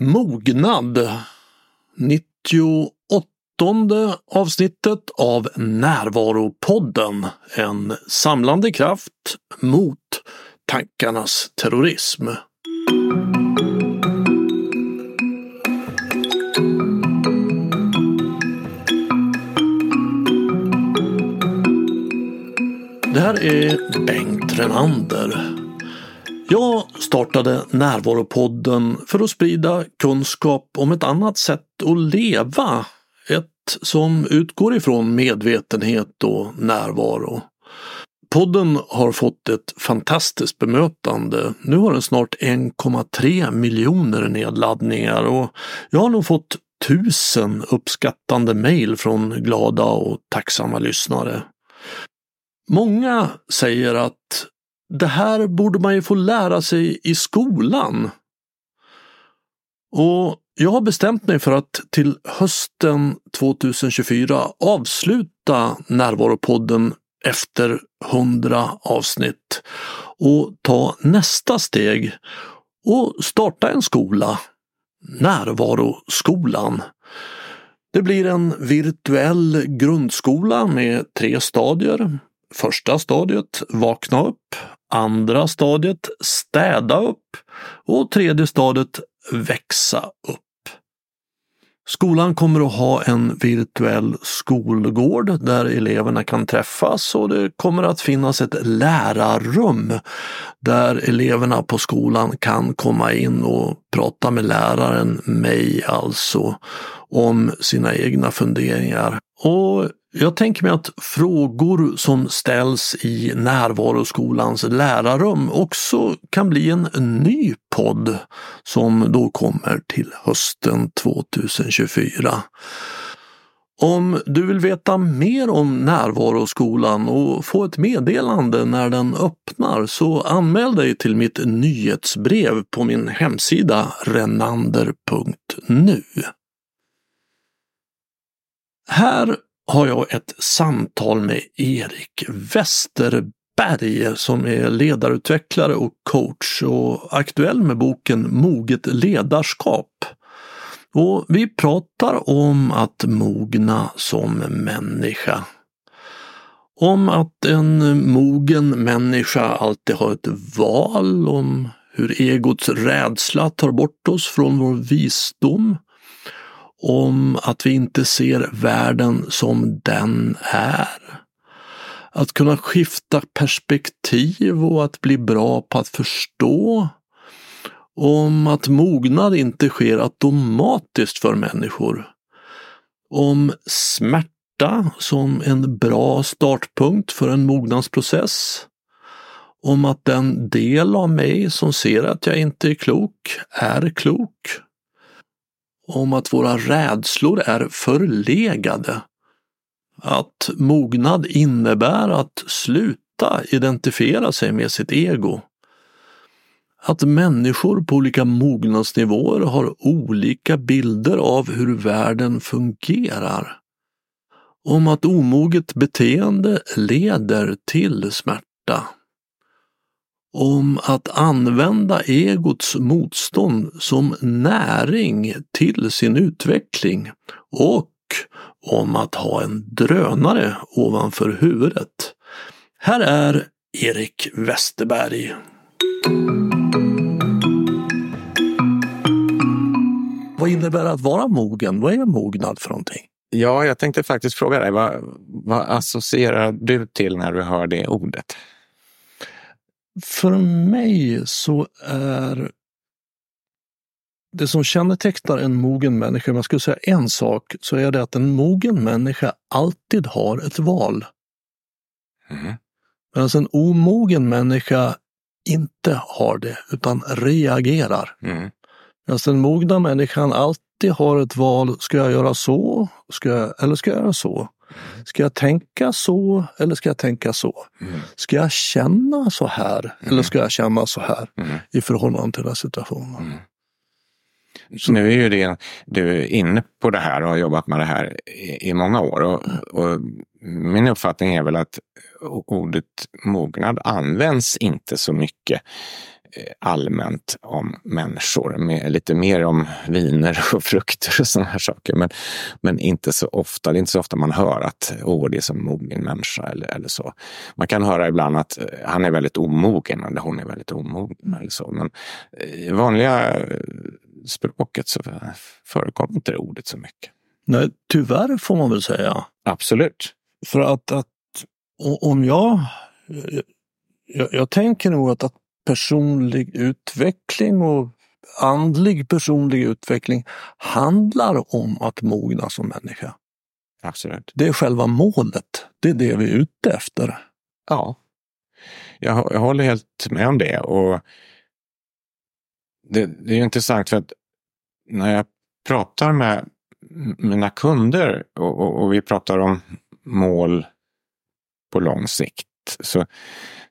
Mognad 98 avsnittet av Närvaropodden. En samlande kraft mot tankarnas terrorism. Det här är Bengt Renander. Jag startade Närvaropodden för att sprida kunskap om ett annat sätt att leva. Ett som utgår ifrån medvetenhet och närvaro. Podden har fått ett fantastiskt bemötande. Nu har den snart 1,3 miljoner nedladdningar och jag har nog fått tusen uppskattande mejl från glada och tacksamma lyssnare. Många säger att det här borde man ju få lära sig i skolan. Och jag har bestämt mig för att till hösten 2024 avsluta Närvaropodden efter 100 avsnitt och ta nästa steg och starta en skola, Närvaroskolan. Det blir en virtuell grundskola med tre stadier. Första stadiet, vakna upp. Andra stadiet, städa upp. Och tredje stadiet, växa upp. Skolan kommer att ha en virtuell skolgård där eleverna kan träffas och det kommer att finnas ett lärarrum där eleverna på skolan kan komma in och prata med läraren, mig alltså, om sina egna funderingar. Och jag tänker mig att frågor som ställs i Närvaroskolans lärarrum också kan bli en ny podd som då kommer till hösten 2024. Om du vill veta mer om Närvaroskolan och få ett meddelande när den öppnar så anmäl dig till mitt nyhetsbrev på min hemsida renander.nu. Här har jag ett samtal med Erik Westerberg som är ledarutvecklare och coach och aktuell med boken Moget ledarskap. Och vi pratar om att mogna som människa. Om att en mogen människa alltid har ett val, om hur egots rädsla tar bort oss från vår visdom om att vi inte ser världen som den är. Att kunna skifta perspektiv och att bli bra på att förstå. Om att mognad inte sker automatiskt för människor. Om smärta som en bra startpunkt för en mognadsprocess. Om att den del av mig som ser att jag inte är klok är klok om att våra rädslor är förlegade. Att mognad innebär att sluta identifiera sig med sitt ego. Att människor på olika mognadsnivåer har olika bilder av hur världen fungerar. Om att omoget beteende leder till smärta om att använda egots motstånd som näring till sin utveckling och om att ha en drönare ovanför huvudet. Här är Erik Westerberg. Vad innebär det att vara mogen? Vad är mognad för någonting? Ja, jag tänkte faktiskt fråga dig, vad, vad associerar du till när du hör det ordet? För mig så är det som kännetecknar en mogen människa, om jag skulle säga en sak, så är det att en mogen människa alltid har ett val. Mm. Medan en omogen människa inte har det, utan reagerar. Mm. Medan den mogna människan alltid har ett val, ska jag göra så, ska jag, eller ska jag göra så? Ska jag tänka så eller ska jag tänka så? Mm. Ska jag känna så här mm. eller ska jag känna så här mm. i förhållande till den här situationen? Mm. Så nu är ju det, du är inne på det här och har jobbat med det här i, i många år. Och, och, min uppfattning är väl att ordet mognad används inte så mycket allmänt om människor, med, lite mer om viner och frukter och sådana här saker. Men, men inte så ofta, det är inte så ofta man hör att oh, det är som mogen människa eller, eller så. Man kan höra ibland att eh, han är väldigt omogen eller hon är väldigt omogen eller så. Men i vanliga språket så förekommer inte det ordet så mycket. Nej, tyvärr får man väl säga. Absolut. För att, att om jag, jag... Jag tänker nog att, att personlig utveckling och andlig personlig utveckling handlar om att mogna som människa. Absolut. Det är själva målet. Det är det vi är ute efter. Ja, jag, jag håller helt med om det. Och det, det är intressant för att när jag pratar med mina kunder och, och, och, vi pratar om mål på lång sikt så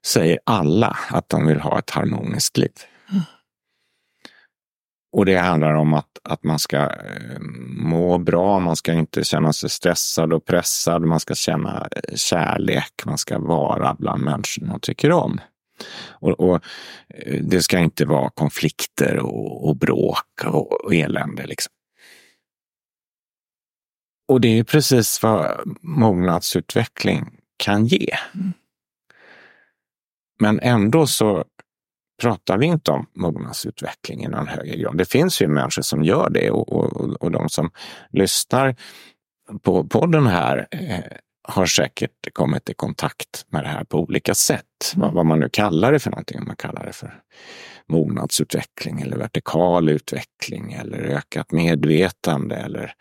säger alla att de vill ha ett harmoniskt liv. Mm. Och det handlar om att, att man ska eh, må bra, man ska inte känna sig stressad och pressad, man ska känna eh, kärlek, man ska vara bland människor man tycker om. Och, och eh, det ska inte vara konflikter och, och bråk och, och elände. Liksom. Och det är precis vad mognadsutveckling kan ge. Mm. Men ändå så pratar vi inte om mognadsutveckling i någon högre grad. Det finns ju människor som gör det och, och, och de som lyssnar på podden här eh, har säkert kommit i kontakt med det här på olika sätt. Mm. Vad, vad, man nu kallar det för någonting. Om man kallar det för mognadsutveckling eller vertikal utveckling eller ökat medvetande eller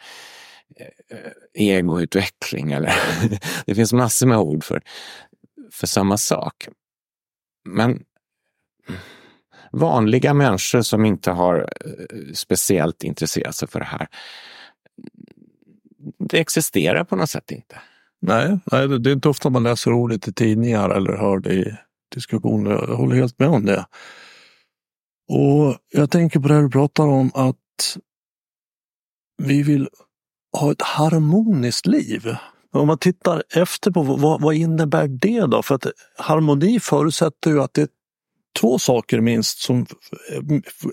eh, egoutveckling. Eller det finns massor med ord för, för samma sak. Men vanliga människor som inte har eh, speciellt intresserat sig för det här, det existerar på något sätt inte. Nej, nej, det är inte ofta man läser ordet i tidningar eller hör det i diskussioner. Jag håller helt med om det. Och jag tänker på det du pratar om att vi vill ha ett harmoniskt liv. Om man tittar efter på vad, vad innebär det då? För att harmoni förutsätter ju att det är två saker minst som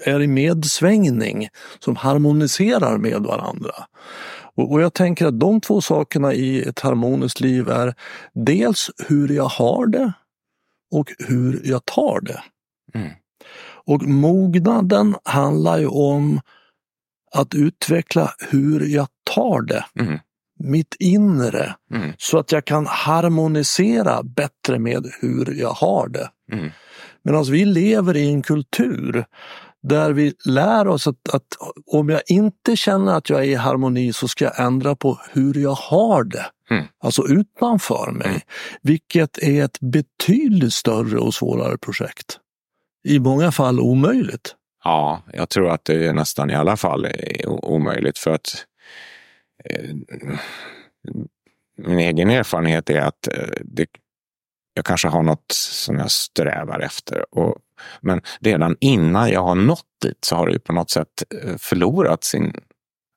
är i medsvängning, som harmoniserar med varandra. Och, jag tänker att de två sakerna i ett harmoniskt liv är dels hur jag har det och hur jag tar det. Mm. Och mognaden handlar ju om att utveckla hur jag tar det. Mm mitt inre mm. så att jag kan harmonisera bättre med hur jag har det. Mm. Medan vi lever i en kultur där vi lär oss att, att, om jag inte känner att jag är i harmoni så ska jag ändra på hur jag har det. Mm. Alltså utanför mig. Mm. Vilket är ett betydligt större och svårare projekt. I många fall omöjligt. Ja, jag tror att det är nästan i alla fall omöjligt för att min egen erfarenhet är att eh, det, jag kanske har något som jag strävar efter. Och, men redan innan jag har nått dit så har det på något sätt eh, förlorat sin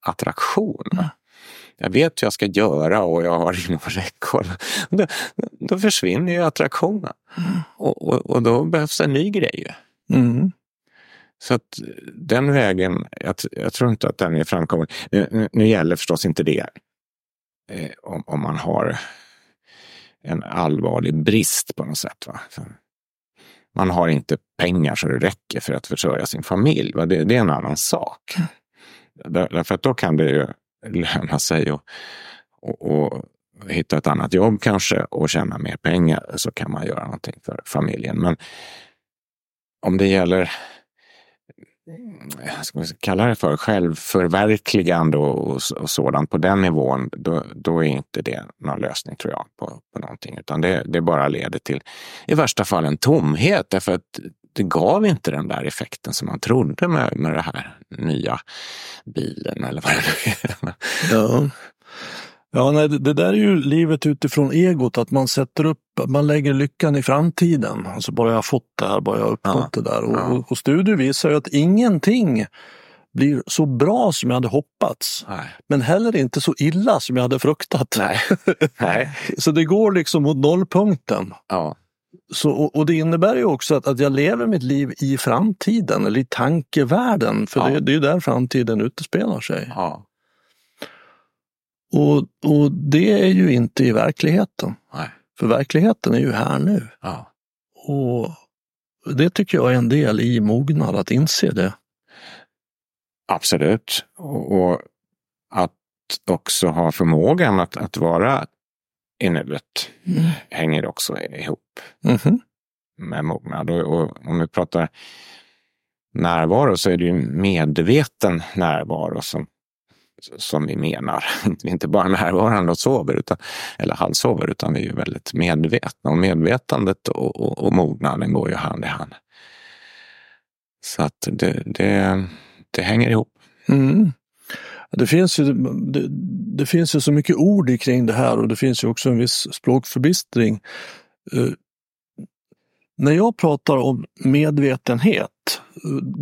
attraktion. Mm. Jag vet hur jag ska göra och jag har inom räckhåll. Då, då försvinner ju attraktionen. Mm. Och, och, och, då behövs en ny grej. Mm. Så att den vägen, jag, jag, tror inte att den är framkomlig. Nu, nu gäller förstås inte det eh, om, om, man har en allvarlig brist på något sätt. Va? man har inte pengar så det räcker för att försörja sin familj. Va? Det, det är en annan sak. Där, därför att då kan det ju löna sig att och, och hitta ett annat jobb kanske och tjäna mer pengar så kan man göra någonting för familjen. Men om det gäller Mm, ska man kalla det för, självförverkligande och, och, sådant på den nivån, då, då, är inte det någon lösning tror jag på, på någonting. Utan det, det bara leder till i värsta fall en tomhet därför att det gav inte den där effekten som man trodde med, med den här nya bilen eller vad det nu är. Ja. Ja, nej, det där är ju livet utifrån egot, att man sätter upp, man lägger lyckan i framtiden. Alltså bara jag har fått det här, bara jag har uppnått ja. det där. Och, ja. och studier visar ju att ingenting blir så bra som jag hade hoppats. Nej. Men heller inte så illa som jag hade fruktat. Nej. Nej. så det går liksom mot nollpunkten. Ja. Så, och, och det innebär ju också att, att jag lever mitt liv i framtiden eller i tankevärlden. För Ja. det, det är ju där framtiden utspelar sig. Ja. Och, och det är ju inte i verkligheten. Nej. För verkligheten är ju här nu. Ja. Och det tycker jag är en del i mognad, att inse det. Absolut. Och, att också ha förmågan att, att vara i nuet hänger också ihop Mhm. med mognad. Och, och om vi pratar närvaro så är det ju medveten närvaro som, som vi menar. Vi är inte bara närvarande och sover, utan, eller halvsover, utan vi är ju väldigt medvetna. Och medvetandet och, och, och mognaden går ju hand i hand. Så att det, det, det hänger ihop. Mm. Det, finns ju, det, det finns ju så mycket ord kring det här och det finns ju också en viss språkförbistring. Uh, när jag pratar om medvetenhet,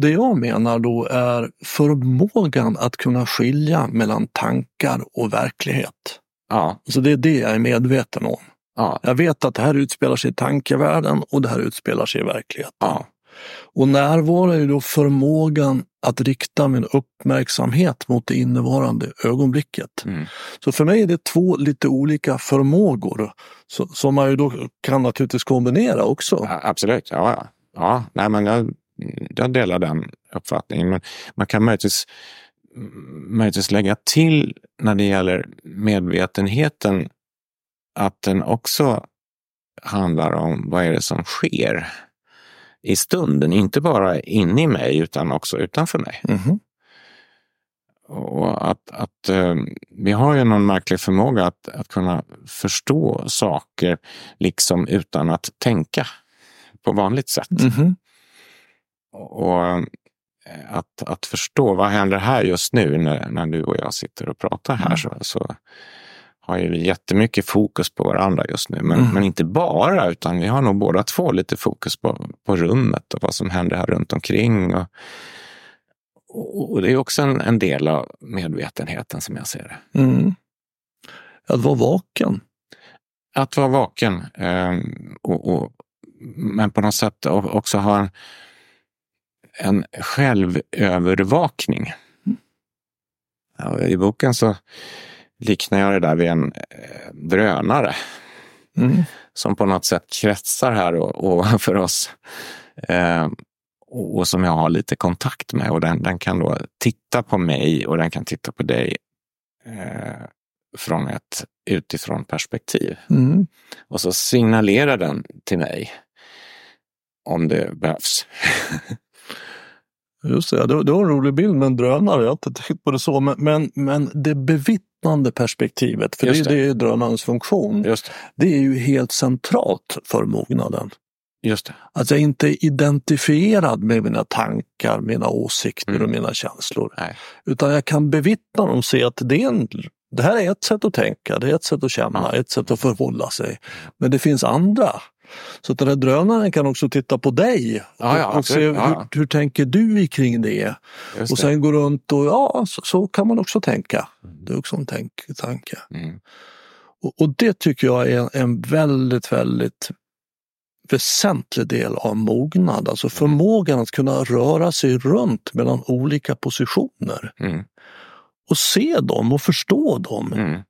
det jag menar då är förmågan att kunna skilja mellan tankar och verklighet. Ja, Så det är det jag är medveten om. ja, Jag vet att det här utspelar sig i tankevärlden och det här utspelar sig i verkligheten. ja. Och närvaro är då förmågan att rikta min uppmärksamhet mot det innevarande ögonblicket. Mm. Så för mig är det två lite olika förmågor så, som man ju då kan naturligtvis kombinera också. Ja, absolut, ja. ja. ja nej, men jag, jag delar den uppfattningen. Men man kan möjligtvis, möjligtvis lägga till när det gäller medvetenheten att den också handlar om vad är det som sker i stunden. Inte bara inne i mig utan också utanför mig. Mhm. Och att, att eh, vi har ju någon märklig förmåga att, att kunna förstå saker liksom utan att tänka på vanligt sätt. Mhm. Och eh, att, att förstå vad händer här just nu när, när du och jag sitter och pratar här så, så har ju vi jättemycket fokus på varandra just nu. Men, Mm. men inte bara, utan vi har nog båda två lite fokus på, på rummet och vad som händer här runt omkring. Och, och det är också en, en del av medvetenheten som jag ser det. Mm. Att vara vaken. Att vara vaken, eh, och, och, men på något sätt också ha en, en självövervakning. Ja, I boken så liknar jag det där vid en eh, drönare Mm. som på något sätt kretsar här ovanför oss. Eh, och, och som jag har lite kontakt med. Och den, den kan då titta på mig och den kan titta på dig eh, från ett utifrån perspektiv. Mm. Och så signalerar den till mig om det behövs. Just det, det, var en rolig bild med en drönare. Jag har inte tänkt på det så. Men, men, men det bevittnande perspektivet, för det, det. det är drönarens funktion, det. det är ju helt centralt för mognaden. Just det. Att jag inte är identifierad med mina tankar, mina åsikter Mm. och mina känslor. Nej. Utan jag kan bevittna dem och se att det, är en, det här är ett sätt att tänka, det är ett sätt att känna, Ja. ett sätt att förhålla sig. Men det finns andra. Så att den här drönaren kan också titta på dig Ja, ja, och, se hur, hur tänker du kring det? Just och det. sen gå runt och ja, så, så kan man också tänka. Det är också en tänk, tanke. Mm. Och, och det tycker jag är en, en väldigt, väldigt väsentlig del av mognad. Alltså förmågan att kunna röra sig runt mellan olika positioner Mm. och se dem och förstå dem. Mm.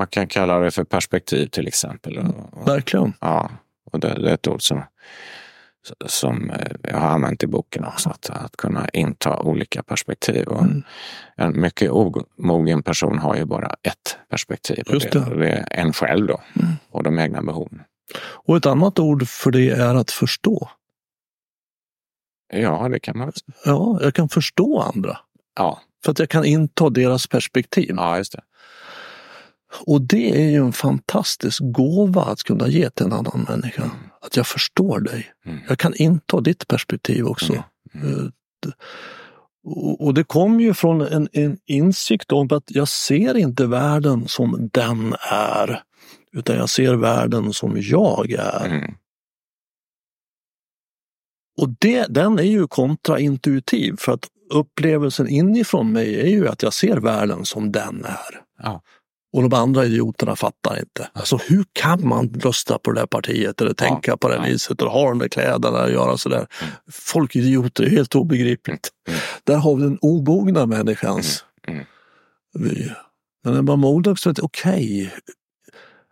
Man kan kalla det för perspektiv till exempel. Verkligen. ja, och det, det är ett ord som, som eh, jag har använt i boken också. Att, att kunna inta olika perspektiv. Och Mm. En mycket omogen person har ju bara ett perspektiv. Just det, och det är en själv då. Mm. Och de egna behoven. Och ett annat ord för det är att förstå. Ja, det kan man säga. Ja, jag kan förstå andra. Ja, För att jag kan inta deras perspektiv. ja just det. Och det är ju en fantastisk gåva att kunna ge till en annan människa. Att jag förstår dig. Mm. Jag kan inta ditt perspektiv också. Mm. Eh, d- Och och det kommer ju från en, en insikt om att jag ser inte världen som den är. Utan jag ser världen som jag är. Mm. Och det, den är ju kontraintuitiv för att upplevelsen inifrån mig är ju att jag ser världen som den är. Ja. Och de andra idioterna fattar inte. Alltså hur kan man rösta på det där partiet eller tänka på det ja. viset och ha de där kläderna och göra sådär. Mm. Folk är idioter, det är helt obegripligt. Mm. mm. Där har vi den obogna människans mm. mm. vy. Men när man modig så okej, okay.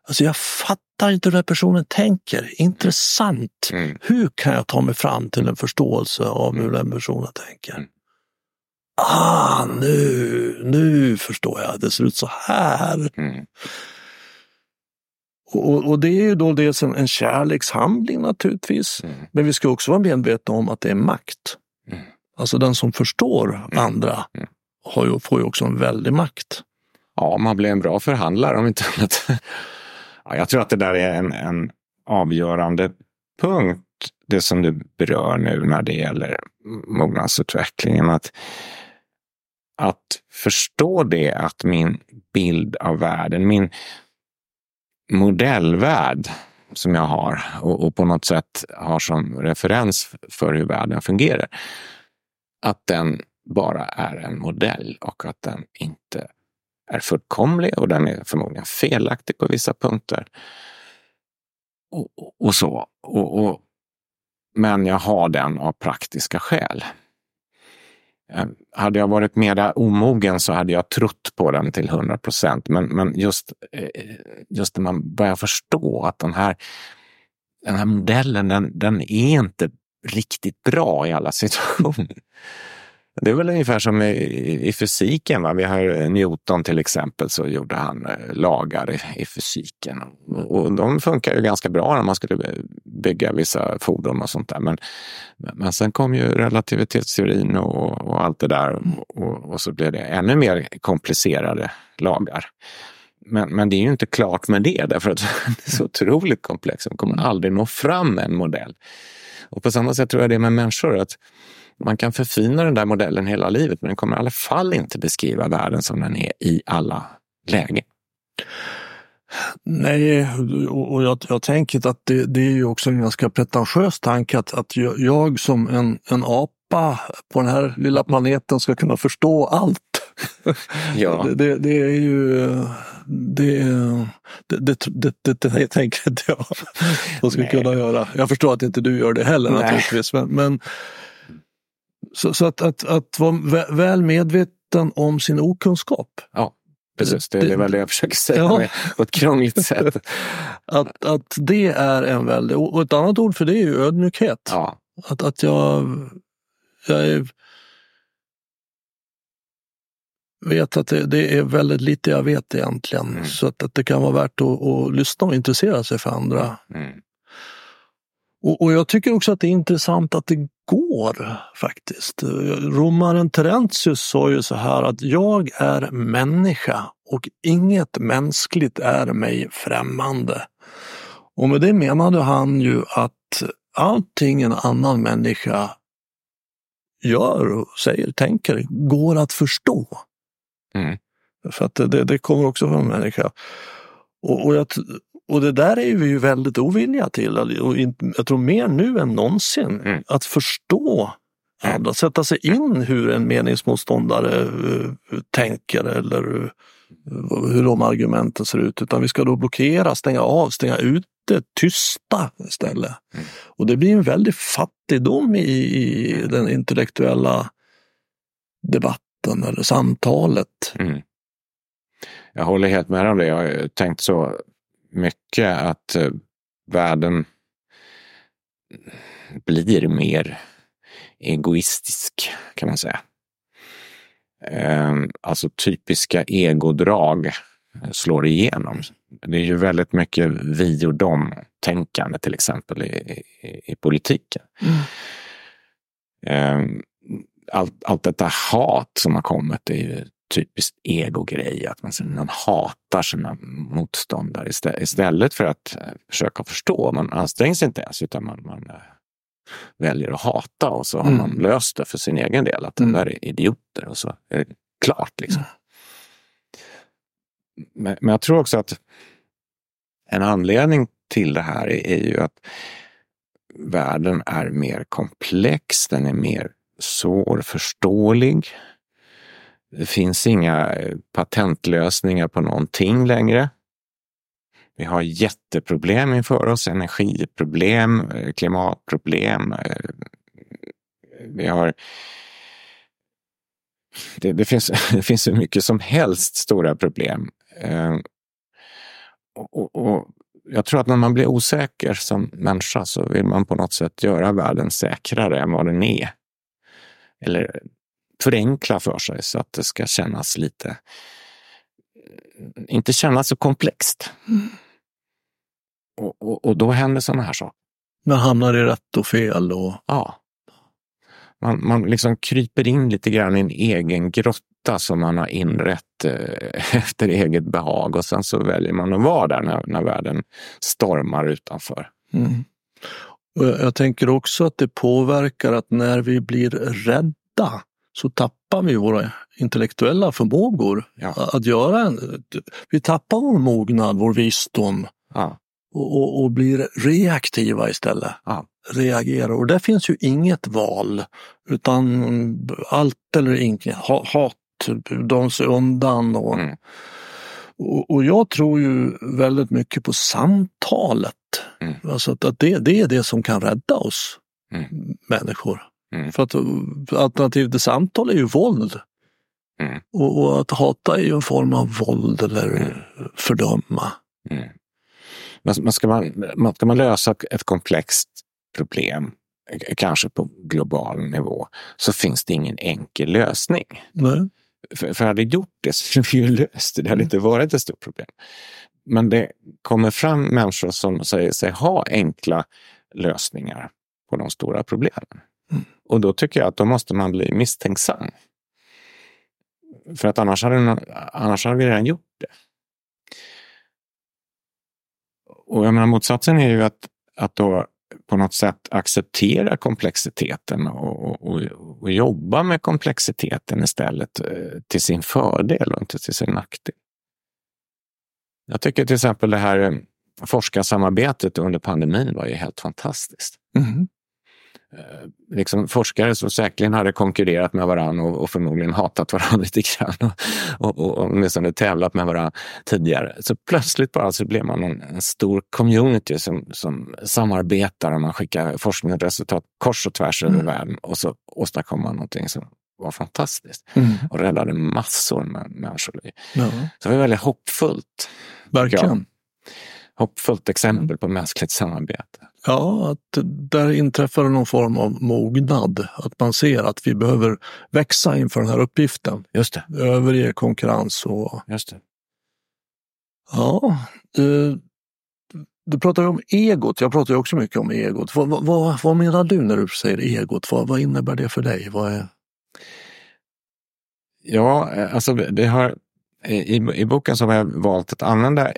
alltså jag fattar inte hur den personen tänker. Intressant. Mm. Hur kan jag ta mig fram till en förståelse av hur den personen tänker? Ah, nu, nu förstår jag, det ser ut så här. Mm. Och, och, det är ju då dels en, en kärlekshandling naturligtvis. Mm. Men vi ska också vara medvetna om att det är makt. Mm. Alltså den som förstår mm. andra mm. har ju, får ju också en väldig makt. Ja, man blir en bra förhandlare om inte annat. ja, jag tror att det där är en, en avgörande punkt, det som du berör nu när det gäller mognadsutvecklingen. Att att förstå det att min bild av världen, min modellvärld som jag har och, och, på något sätt har som referens för hur världen fungerar, att den bara är en modell och att den inte är fullkomlig och den är förmodligen felaktig på vissa punkter. Och, och så. Och, men jag har den av praktiska skäl. Ehm, hade jag varit mera omogen så hade jag trott på den till 100 procent. Men, men just, eh, just när man börjar förstå att den här, den här modellen, den, den är inte riktigt bra i alla situationer. Det är väl ungefär som i, i fysiken. Va? Vi har eh, Newton till exempel, så gjorde han eh, lagar i, i fysiken. Och de funkar ju ganska bra när man skulle bygga vissa fordon och sånt där. Men, men sen kom ju relativitetsteorin och, och allt det där och, och, så blev det ännu mer komplicerade lagar. Men, men det är ju inte klart med det, därför att det är så otroligt komplext. Man kommer aldrig nå fram med en modell. Och på samma sätt tror jag det är med människor. att man kan förfina den där modellen hela livet, men den kommer i alla fall inte beskriva världen som den är i alla lägen. Nej, och jag, jag tänker att det, det, är ju också en ganska pretentiös tanke att, att jag som en, en apa på den här lilla planeten ska kunna förstå allt. Ja. Det, det, det är ju... Det, det, det, det, det, tänker inte jag att ska kunna göra. Jag förstår att inte du gör det heller Nej. naturligtvis. Men, men så, så att, att, att vara väl medveten om sin okunskap. Ja, precis. Det, det är väl det jag försöker säga ja. på ett krångligt sätt. att, att det är en väldig... Och ett annat ord för det är ju ödmjukhet. Ja. Att, att jag, jag är, vet att det, det, är väldigt lite jag vet egentligen. Mm. Så att, att det kan vara värt att, att lyssna och intressera sig för andra. Mm. Och, och, jag tycker också att det är intressant att det går faktiskt. Romaren Terentius sa ju så här att jag är människa och inget mänskligt är mig främmande. Och med det menade han ju att allting en annan människa gör, säger, tänker, går att förstå. Mm. För att det, det kommer också från en människa. Och, och jag, och det där är vi ju väldigt ovilliga till. Och jag tror mer nu än någonsin. Mm. Att förstå andra, sätta sig in hur en meningsmotståndare uh, tänker eller uh, hur de argumenten ser ut. Utan vi ska då blockera, stänga av, stänga ute, tysta istället. Mm. Och det blir en väldig fattigdom i, i den intellektuella debatten eller samtalet. Mm. Jag håller helt med om det. Jag har tänkt så mycket att eh, världen blir mer egoistisk kan man säga. Ehm, alltså typiska egodrag slår igenom. Det är ju väldigt mycket vi och dem-tänkande till exempel i, i, i politiken. Mm. Ehm, allt, allt detta hat som har kommit är ju typiskt egogrej, att man, man hatar sina motståndare istället för att eh, försöka förstå. Man anstränger sig inte ens utan man, man eh, väljer att hata och så har mm. man löst det för sin egen del. Att mm. det där är idioter och så är det klart. Liksom. Mm. Men, men, jag tror också att en anledning till det här är, är ju att världen är mer komplex, den är mer svårförståelig. Det finns inga eh, patentlösningar på någonting längre. Vi har jätteproblem inför oss, energiproblem, eh, klimatproblem. Eh, vi har det, det, finns, det finns så mycket som helst stora problem. Och, och, jag tror att när man blir osäker som människa så vill man på något sätt göra världen säkrare än vad den är. Eller förenkla för sig så att det ska kännas lite, inte kännas så komplext. Mm. Och, och, och, då händer sådana här saker. Man hamnar i rätt och fel. Och... Ja man, man liksom kryper in lite grann i en egen grotta som man har inrett eh, efter eget behag och sen så väljer man att vara där när, när världen stormar utanför. Mm. Jag tänker också att det påverkar att när vi blir rädda så tappar vi våra intellektuella förmågor ja. att göra en, Vi tappar vår mognad, vår visdom ja. och, och, och, blir reaktiva istället. Ja reagerar. Och där finns ju inget val utan allt eller inget. Hat de sig undan. Och, mm. och, och, jag tror ju väldigt mycket på samtalet. Mm. Alltså att, att det, det är det som kan rädda oss mm. människor. Mm. För att alternativet till samtal är ju våld. Mm. Och, och, att hata är ju en form av våld eller mm. fördöma. Mm. Men ska man, ska man lösa ett komplext problem, kanske på global nivå, så finns det ingen enkel lösning. Nej. För, för hade gjort det så hade vi ju löst det. Det hade inte varit ett stort problem. Men det kommer fram människor som säger sig ha enkla lösningar på de stora problemen. Och då tycker jag att då måste man bli misstänksam. För att annars hade, annars hade vi redan gjort det. Och jag menar, motsatsen är ju att, att då på något sätt acceptera komplexiteten och, och, och jobba med komplexiteten istället eh, till sin fördel och inte till sin nackdel. Jag tycker till exempel det här eh, forskarsamarbetet under pandemin var ju helt fantastiskt. Mm. Eh, liksom forskare som säkerligen hade konkurrerat med varandra och, och förmodligen hatat varandra lite grann och, och, och åtminstone tävlat med varandra tidigare. Så plötsligt bara så blev man en, en stor community som, som samarbetar och man skickar forskningsresultat kors och tvärs över mm. världen och så åstadkom man någonting som var fantastiskt mm. och räddade massor med människoliv. Ja. Så det var väldigt hoppfullt. Verkligen. Hoppfullt exempel på mänskligt samarbete. Ja, att där inträffar någon form av mognad. Att man ser att vi behöver växa inför den här uppgiften. Just det. Överge konkurrens och... Just det. Ja, du, du pratar ju om egot. Jag pratar ju också mycket om egot. Vad, vad, vad menar du när du säger egot? Vad, vad innebär det för dig? Vad är... Ja, alltså det har, i, i boken så har jag valt att använda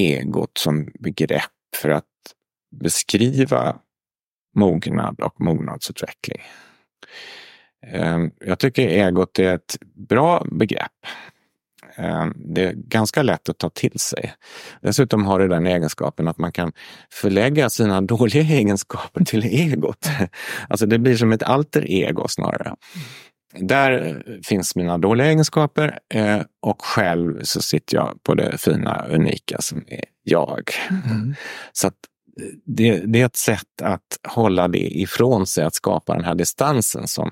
egot som begrepp för att beskriva mognad och mognadsutveckling. Ehm, jag tycker egot är ett bra begrepp. Ehm, det är ganska lätt att ta till sig. Dessutom har det den egenskapen att man kan förlägga sina dåliga egenskaper till egot. Alltså det blir som ett alter ego snarare. Där finns mina dåliga egenskaper eh, och själv så sitter jag på det fina, unika som är jag. Mm. Så att det, det, är ett sätt att hålla det ifrån sig, att skapa den här distansen som,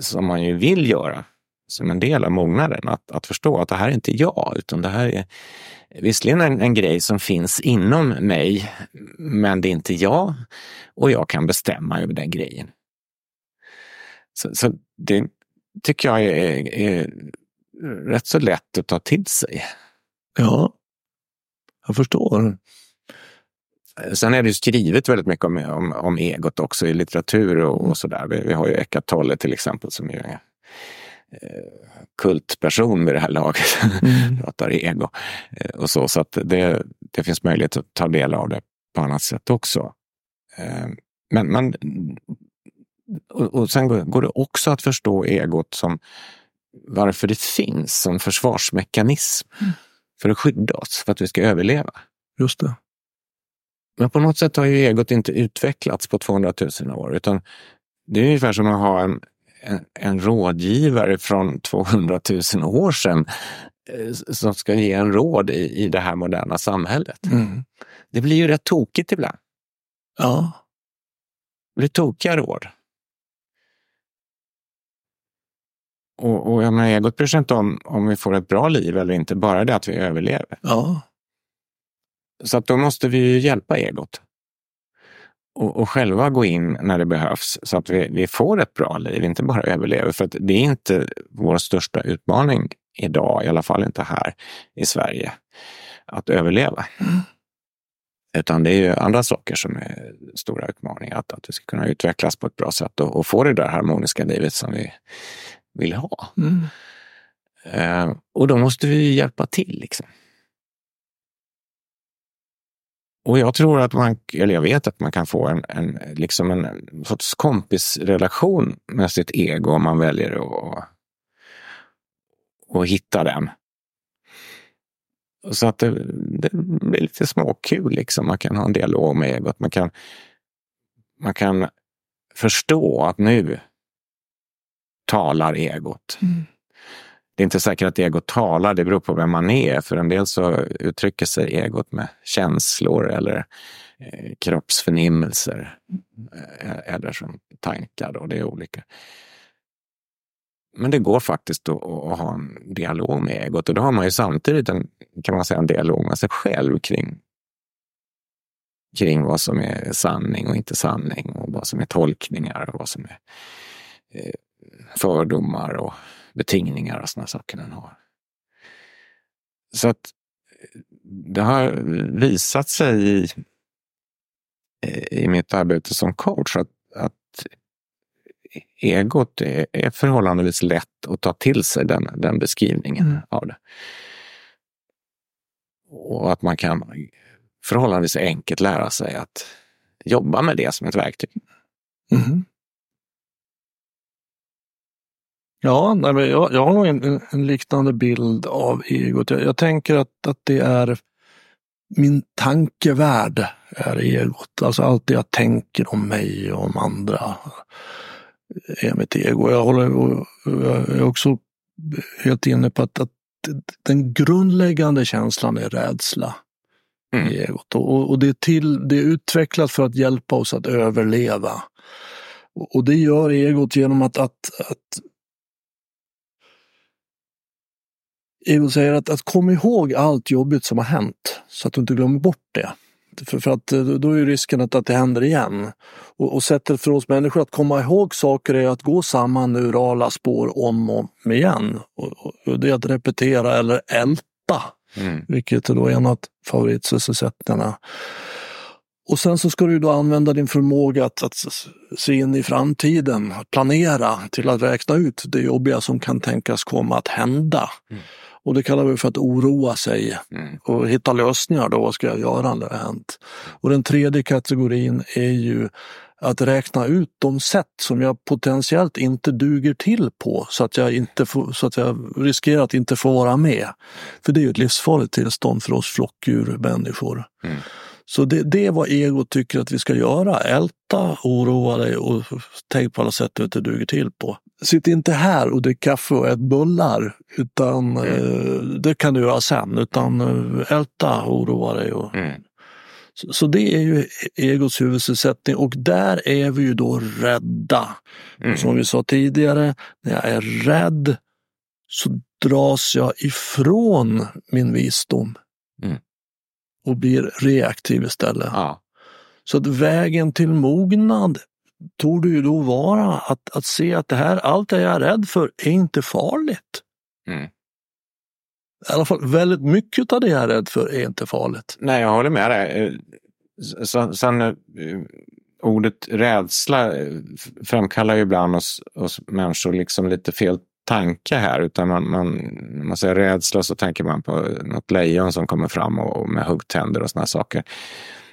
som man ju vill göra som en del av mognaden. Att, att förstå att det här är inte jag, utan det här är visserligen en, en grej som finns inom mig, men det är inte jag och jag kan bestämma över den grejen. Så, så det tycker jag är, är rätt så lätt att ta till sig. Ja, jag förstår. Sen är det skrivet väldigt mycket om, om, om egot också i litteratur och, och sådär. Vi, vi, har ju Eckart Tolle till exempel som är eh, kultperson vid det här laget. Mm. Pratar ego eh, och så. Så att det, det finns möjlighet att ta del av det på annat sätt också. Eh, men, men och, och sen går det också att förstå egot som varför det finns som försvarsmekanism. Mm. För att skydda oss, för att vi ska överleva. Just det. Men på något sätt har ju egot inte utvecklats på 200 000 år, utan det är ungefär som att ha en, en, en rådgivare från 200 000 år sedan eh, som ska ge en råd i, i det här moderna samhället. Mm. Det blir ju rätt tokigt ibland. Ja. Det blir tokiga råd. Och, och jag menar, egot bryr sig inte om om vi får ett bra liv eller inte, bara det att vi överlever. Ja. Så att då måste vi ju hjälpa egot. Och, och själva gå in när det behövs så att vi, vi får ett bra liv, inte bara överlever. För att det är inte vår största utmaning idag, i alla fall inte här i Sverige, att överleva. Mm. Utan det är ju andra saker som är stora utmaningar. Att, att vi ska kunna utvecklas på ett bra sätt och, och få det där harmoniska livet som vi vill ha. Mm. Eh, och då måste vi hjälpa till. Liksom. Och jag tror att man, eller jag vet att man kan få en, en, liksom en sorts kompisrelation med sitt ego om man väljer att, att hitta den. Så att det, det blir lite småkul, liksom. man kan ha en dialog med egot. Man kan, man kan förstå att nu talar egot. Mm. Det är inte säkert att egot talar, det beror på vem man är. För en del så uttrycker sig egot med känslor eller eh, kroppsförnimmelser. Eh, eller som tankar, då. det är olika. Men det går faktiskt att, att ha en dialog med egot och då har man ju samtidigt en, kan man säga, en dialog med sig själv kring, kring vad som är sanning och inte sanning och vad som är tolkningar och vad som är eh, fördomar och betingningar och sådana saker den har. Så att det har visat sig i, i mitt arbete som coach att, att egot är, är förhållandevis lätt att ta till sig den, den beskrivningen Mm. av det. Och att man kan förhållandevis enkelt lära sig att jobba med det som ett verktyg. Mhm. Ja, nej, men jag, jag har nog en, en liknande bild av egot. Jag, jag tänker att, att det är min tankevärld är egot. Alltså allt det jag tänker om mig och om andra är mitt ego. Jag, håller, och jag är också helt inne på att, att den grundläggande känslan är rädsla Mm. i egot. Och, och det, är till, det är utvecklat för att hjälpa oss att överleva. Och, och det gör egot genom att, att, att Egot säger att, att kom ihåg allt jobbigt som har hänt så att du inte glömmer bort det. För, för att eh, då är ju risken att, att det händer igen. Och, och sättet för oss människor att komma ihåg saker är att gå samma neurala spår om och om igen. Och, och, det är att repetera eller älta, Mm. vilket är då en av favoritsysselsättningarna. Och sen så ska du då använda din förmåga att, att se in i framtiden, planera till att räkna ut det jobbiga som kan tänkas komma att hända. Mm. Och det kallar vi för att oroa sig Mm. och hitta lösningar då. Vad ska jag göra när det har hänt? Och den tredje kategorin är ju att räkna ut de sätt som jag potentiellt inte duger till på så att jag, inte får, så att jag riskerar att inte få vara med. För det är ju ett livsfarligt tillstånd för oss flockdjur, människor. Mm. Så det, det är vad ego tycker att vi ska göra. Älta, oroa dig och tänk på alla sätt du inte duger till på. Sitt inte här och drick kaffe och ät bullar. Utan eh, det kan du göra sen. Utan eh, älta, oroa dig. Och, Mm. så, så det är ju egots huvudsysselsättning och där är vi ju då rädda. Mm. Som vi sa tidigare, när jag är rädd så dras jag ifrån min visdom. Mm. Och blir reaktiv istället. Ja. Så att vägen till mognad tog ju då vara att, att se att det här, allt det jag är rädd för är inte farligt. Mm. I alla fall väldigt mycket av det jag är rädd för är inte farligt. Nej, jag håller med dig. Eh, Sen eh, ordet rädsla eh, framkallar ju ibland hos, hos människor liksom lite fel tanke här. Utan man, man, när man säger rädsla så tänker man på något lejon som kommer fram och, och med huggtänder och såna saker.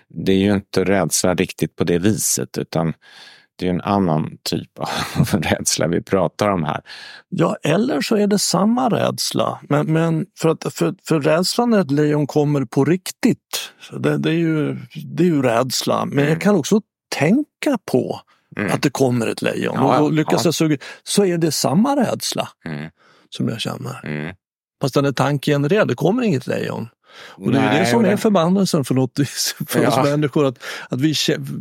Det är ju inte rädsla riktigt på det viset utan det är en annan typ av rädsla vi pratar om här. Ja, eller så är det samma rädsla. Men, men för, att, för, för rädslan när ett lejon kommer på riktigt, det, det, är ju, det är ju rädsla. Men jag kan också tänka på Mm. att det kommer ett lejon. Ja, och lyckas ja. jag suga så är det samma rädsla Mm. som jag känner. Mm. Fast den är tankgenererad, det kommer inget lejon. Och det är det som är förbannelsen för, något, för oss Ja. människor. Att, att vi,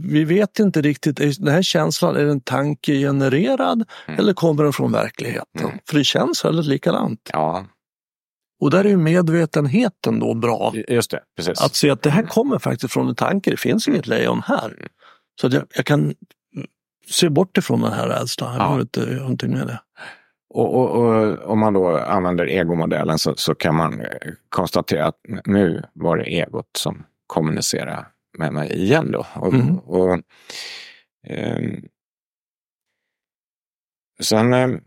vi vet inte riktigt, är den här känslan, är den tankegenererad Mm. eller kommer den från verkligheten? Mm. För det känns väldigt likadant. Ja, Och där är ju medvetenheten då bra. just det. Precis. Att se att det här kommer faktiskt från en tanke, det finns inget lejon här. Så att jag, jag kan se bort ifrån den här rädslan, jag Ja. behöver inte någonting med det. Och, och, och om man då använder egomodellen så, så kan man eh, konstatera att nu var det egot som kommunicerade med mig igen då. Och, Mm. och, ehm, sen, ehm,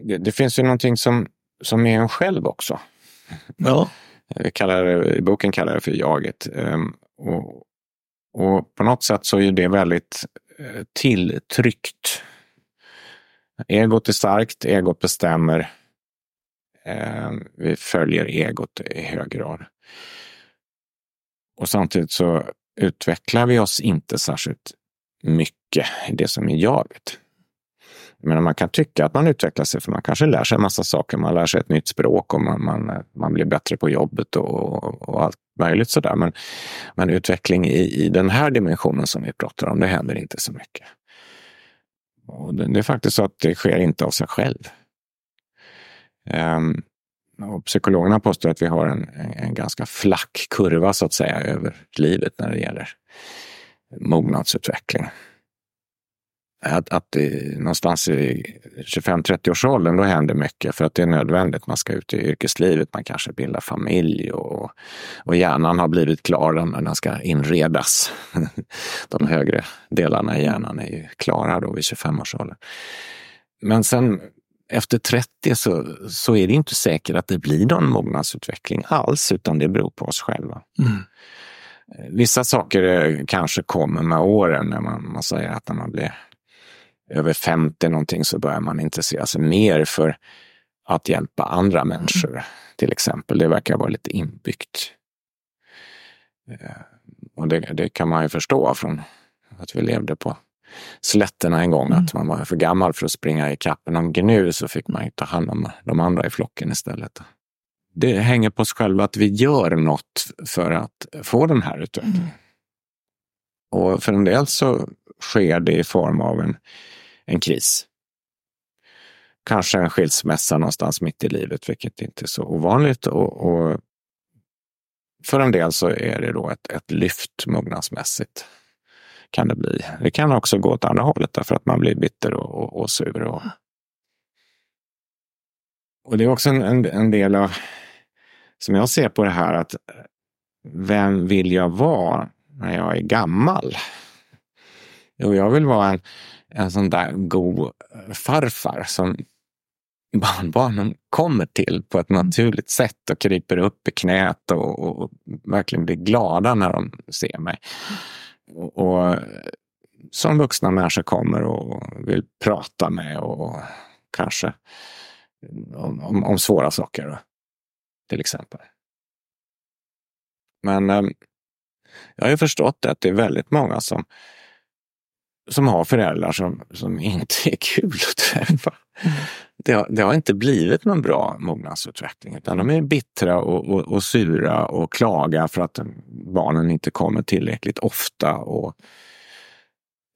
det, det finns ju någonting som, som är en själv också. Ja, kallar det, I boken kallar jag det för jaget. Ehm, och, och på något sätt så är det väldigt eh, tilltryckt. Egot är starkt, egot bestämmer. Eh, vi följer egot i hög grad. Och samtidigt så utvecklar vi oss inte särskilt mycket i det som är jaget. Men man kan tycka att man utvecklar sig för man kanske lär sig en massa saker. Man lär sig ett nytt språk och man, man, man blir bättre på jobbet och, och allt möjligt sådär. Men, men utveckling i, i den här dimensionen som vi pratar om, det händer inte så mycket. Och det, det är faktiskt så att det sker inte av sig själv. Um, och psykologerna påstår att vi har en, en, en ganska flack kurva så att säga över livet när det gäller mognadsutveckling att, att någonstans i 25-30-årsåldern då händer mycket för att det är nödvändigt. Man ska ut i yrkeslivet, man kanske bildar familj och, och hjärnan har blivit klar när den ska inredas. De högre delarna i hjärnan är ju klara då vid 25-årsåldern. Men sen efter 30 så, så är det inte säkert att det blir någon mognadsutveckling alls, utan det beror på oss själva. mm. Vissa saker eh, kanske kommer med åren när man, man säger att när man blir över 50 någonting så börjar man intressera sig mer för att hjälpa andra människor till exempel. Det verkar vara lite inbyggt. Eh, Och det, det kan man ju förstå från att vi levde på slätterna en gång, Mm. att man var för gammal för att springa i kappen någon gnu så fick man ju ta hand om de andra i flocken istället. Det hänger på oss själva att vi gör något för att få den här utvecklingen. Och för en del så sker det i form av en, en kris. Kanske en skilsmässa någonstans mitt i livet, vilket inte är så ovanligt. Och, och för en del så är det då ett, ett lyft mognadsmässigt. Kan det bli. Det kan också gå åt andra hållet därför att man blir bitter och, och, och sur. Och, och det är också en, en, en del av, som jag ser på det här, att vem vill jag vara när jag är gammal? Jo, jag vill vara en, en sån där god farfar som barnbarnen kommer till på ett naturligt sätt och kryper upp i knät och, och, och verkligen blir glada när de ser mig. Och, och som vuxna människor kommer och vill prata med och kanske om, om, om svåra saker då, till exempel. Men eh, jag har ju förstått att det är väldigt många som, som har föräldrar som, som inte är kul att träffa. Det har, det har inte blivit någon bra mognadsutveckling utan de är bittra och, och, och sura och klagar för att barnen inte kommer tillräckligt ofta. Och,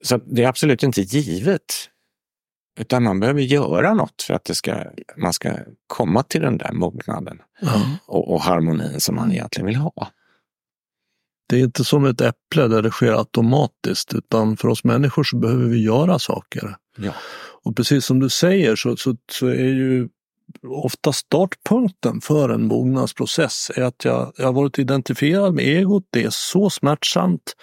så det är absolut inte givet. Utan man behöver göra något för att det ska, man ska komma till den där mognaden Ja. och, och harmonin som man egentligen vill ha. Det är inte som ett äpple där det sker automatiskt utan för oss människor så behöver vi göra saker. Ja. Och precis som du säger så, så, så är ju ofta startpunkten för en mognadsprocess är att jag, jag har varit identifierad med egot, det är så smärtsamt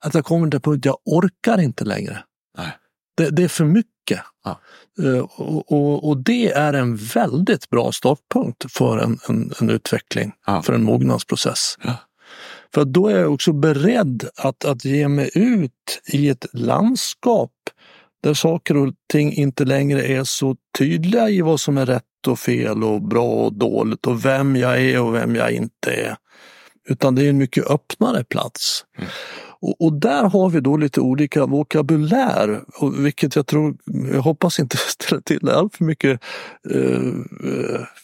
att jag kommer till en punkt jag orkar inte längre. Nej. Det, det är för mycket. Ja. Eh, Och, och, och det är en väldigt bra startpunkt för en, en, en utveckling, Ja. för en mognadsprocess. Ja. För då är jag också beredd att, att ge mig ut i ett landskap där saker och ting inte längre är så tydliga i vad som är rätt och fel och bra och dåligt och vem jag är och vem jag inte är. Utan det är en mycket öppnare plats. Mm. Och, och, där har vi då lite olika vokabulär, och vilket jag tror, jag hoppas inte ställer till allt för mycket eh,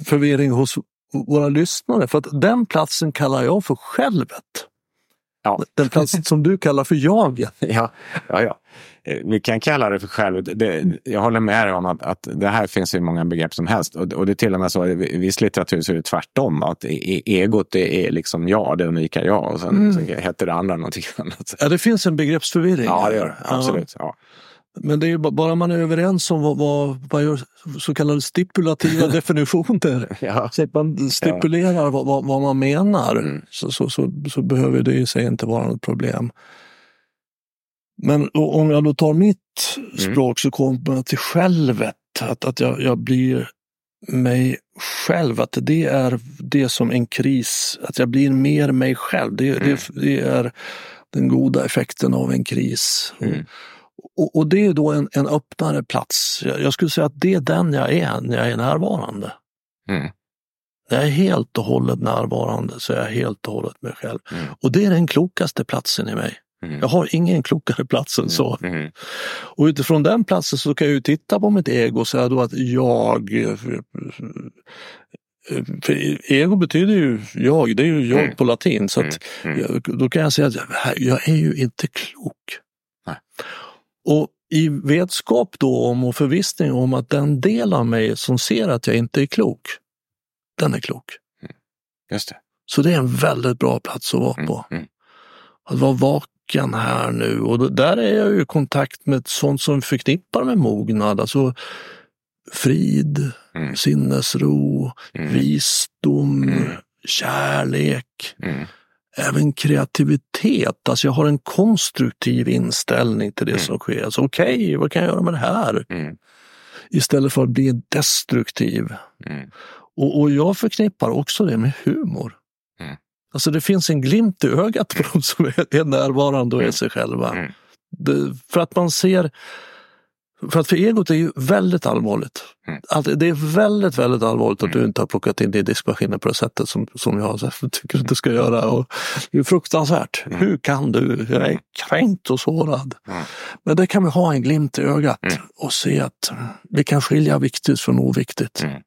förvirring hos våra lyssnare. För att den platsen kallar jag för självet. Ja. Den plats som du kallar för jaget. Ja, ja, ja. Eh, vi kan kalla det för själv. Det, jag håller med dig om att, att det här finns hur många begrepp som helst. Och, och det är till och med så i viss litteratur så är det tvärtom. Att e, egot det är liksom jag, det unika jag. Och sen mm. så heter det andra någonting annat. Ja, det finns en begreppsförvirring. Ja, det gör det. Absolut. Ja. Men det är ju bara man är överens om vad, vad, vad gör så kallade stipulativa definitioner. Ja. Så att man stipulerar ja. vad, vad, vad, man menar mm. så, så, så, så, behöver det i sig inte vara något problem. Men om jag då tar mitt mm. språk så kommer jag till självet. Att, att jag, jag blir mig själv, att det är det som en kris, att jag blir mer mig själv. Det, mm. det, det är den goda effekten av en kris. Mm. Och, och, det är då en, en öppnare plats. Jag, jag, skulle säga att det är den jag är när jag är närvarande. Mm. När jag är helt och hållet närvarande så är jag helt och hållet mig själv. Mm. Och det är den klokaste platsen i mig. Mm. Jag har ingen klokare plats än så. Mm. mm. Och utifrån den platsen så kan jag ju titta på mitt ego och säga då att jag ego betyder ju jag, det är ju jag mm. på latin. Så att mm. jag, då kan jag säga att jag är ju inte klok. Och i vetskap då om och förvissning om att den del av mig som ser att jag inte är klok, den är klok. Mm. Just det. Så det är en väldigt bra plats att vara mm, på. Mm. Att vara vaken här nu och där är jag ju i kontakt med sånt som förknippar med mognad. Alltså frid, mm. sinnesro, mm. visdom, mm. kärlek. Mm även kreativitet. Alltså jag har en konstruktiv inställning till det mm. som sker. Alltså, Okej, okay, vad kan jag göra med det här? Mm. Istället för att bli destruktiv. Mm. Och, och, jag förknippar också det med humor. Mm. Alltså det finns en glimt i ögat på de som är, är närvarande och är mm. sig själva. Mm. Det, för att man ser för att för egot är ju väldigt allvarligt. Mm. Alltså, det är väldigt, väldigt allvarligt att du mm. inte har plockat in din diskmaskiner på det sättet som, som jag tycker att du ska göra. Och det är fruktansvärt. Mm. Hur kan du? Jag är kränkt och sårad. Mm. Men det kan vi ha en glimt i ögat mm. och se att vi kan skilja viktigt från oviktigt. Mm.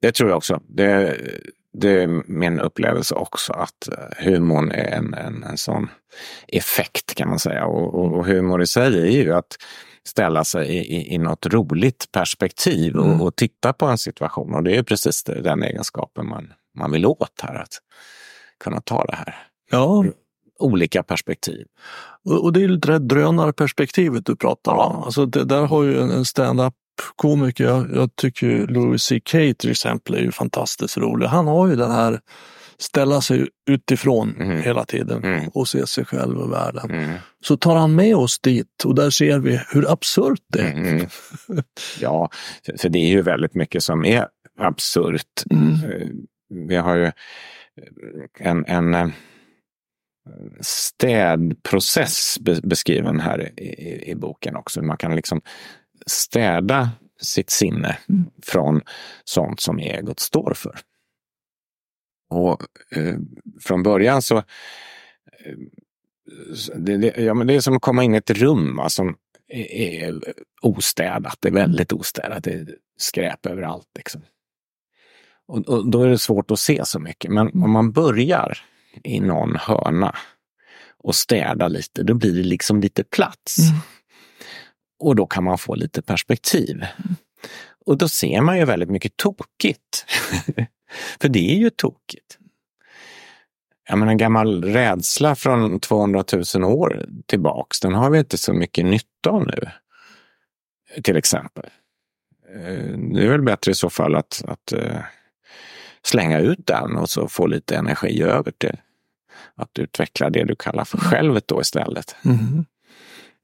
Det tror jag också. Det, det är min upplevelse också att humorn är en, en, en sån effekt kan man säga. Och, och, och humor i sig är ju att ställa sig i, i, i något roligt perspektiv och, mm. och, titta på en situation. Och det är precis den egenskapen man, man vill åt här, att kunna ta det här. Ja. Olika perspektiv. Och, och det är lite det drönarperspektivet du pratar ja. om. Alltså det, där har ju en, en stand-up komiker, jag, jag tycker Louis CK till exempel är ju fantastiskt rolig. Han har ju den här ställa sig utifrån mm. hela tiden mm. och se sig själv och världen. Mm. Så tar han med oss dit och där ser vi hur absurt det är. Mm. Ja, för det är ju väldigt mycket som är absurt. Mm. Eh, vi har ju en, en eh, städprocess beskriven här i, i, boken också. Man kan liksom städa sitt sinne mm. från sånt som egot står för. Och eh, från början så... Eh, det, det, ja, men det är som att komma in i ett rum va, som är, är ostädat. Det är väldigt ostädat. Det är skräp överallt. Liksom. Och, och, då är det svårt att se så mycket. Men om man börjar i någon hörna och städa lite, då blir det liksom lite plats. Mm. Och då kan man få lite perspektiv. Mm. Och då ser man ju väldigt mycket tokigt. För det är ju tokigt. Jag menar en gammal rädsla från 200 000 år tillbaks, den har vi inte så mycket nytta av nu. Till exempel. Eh, det är väl bättre i så fall att, att eh, slänga ut den och så få lite energi över till att utveckla det du kallar för självet då istället. Mm.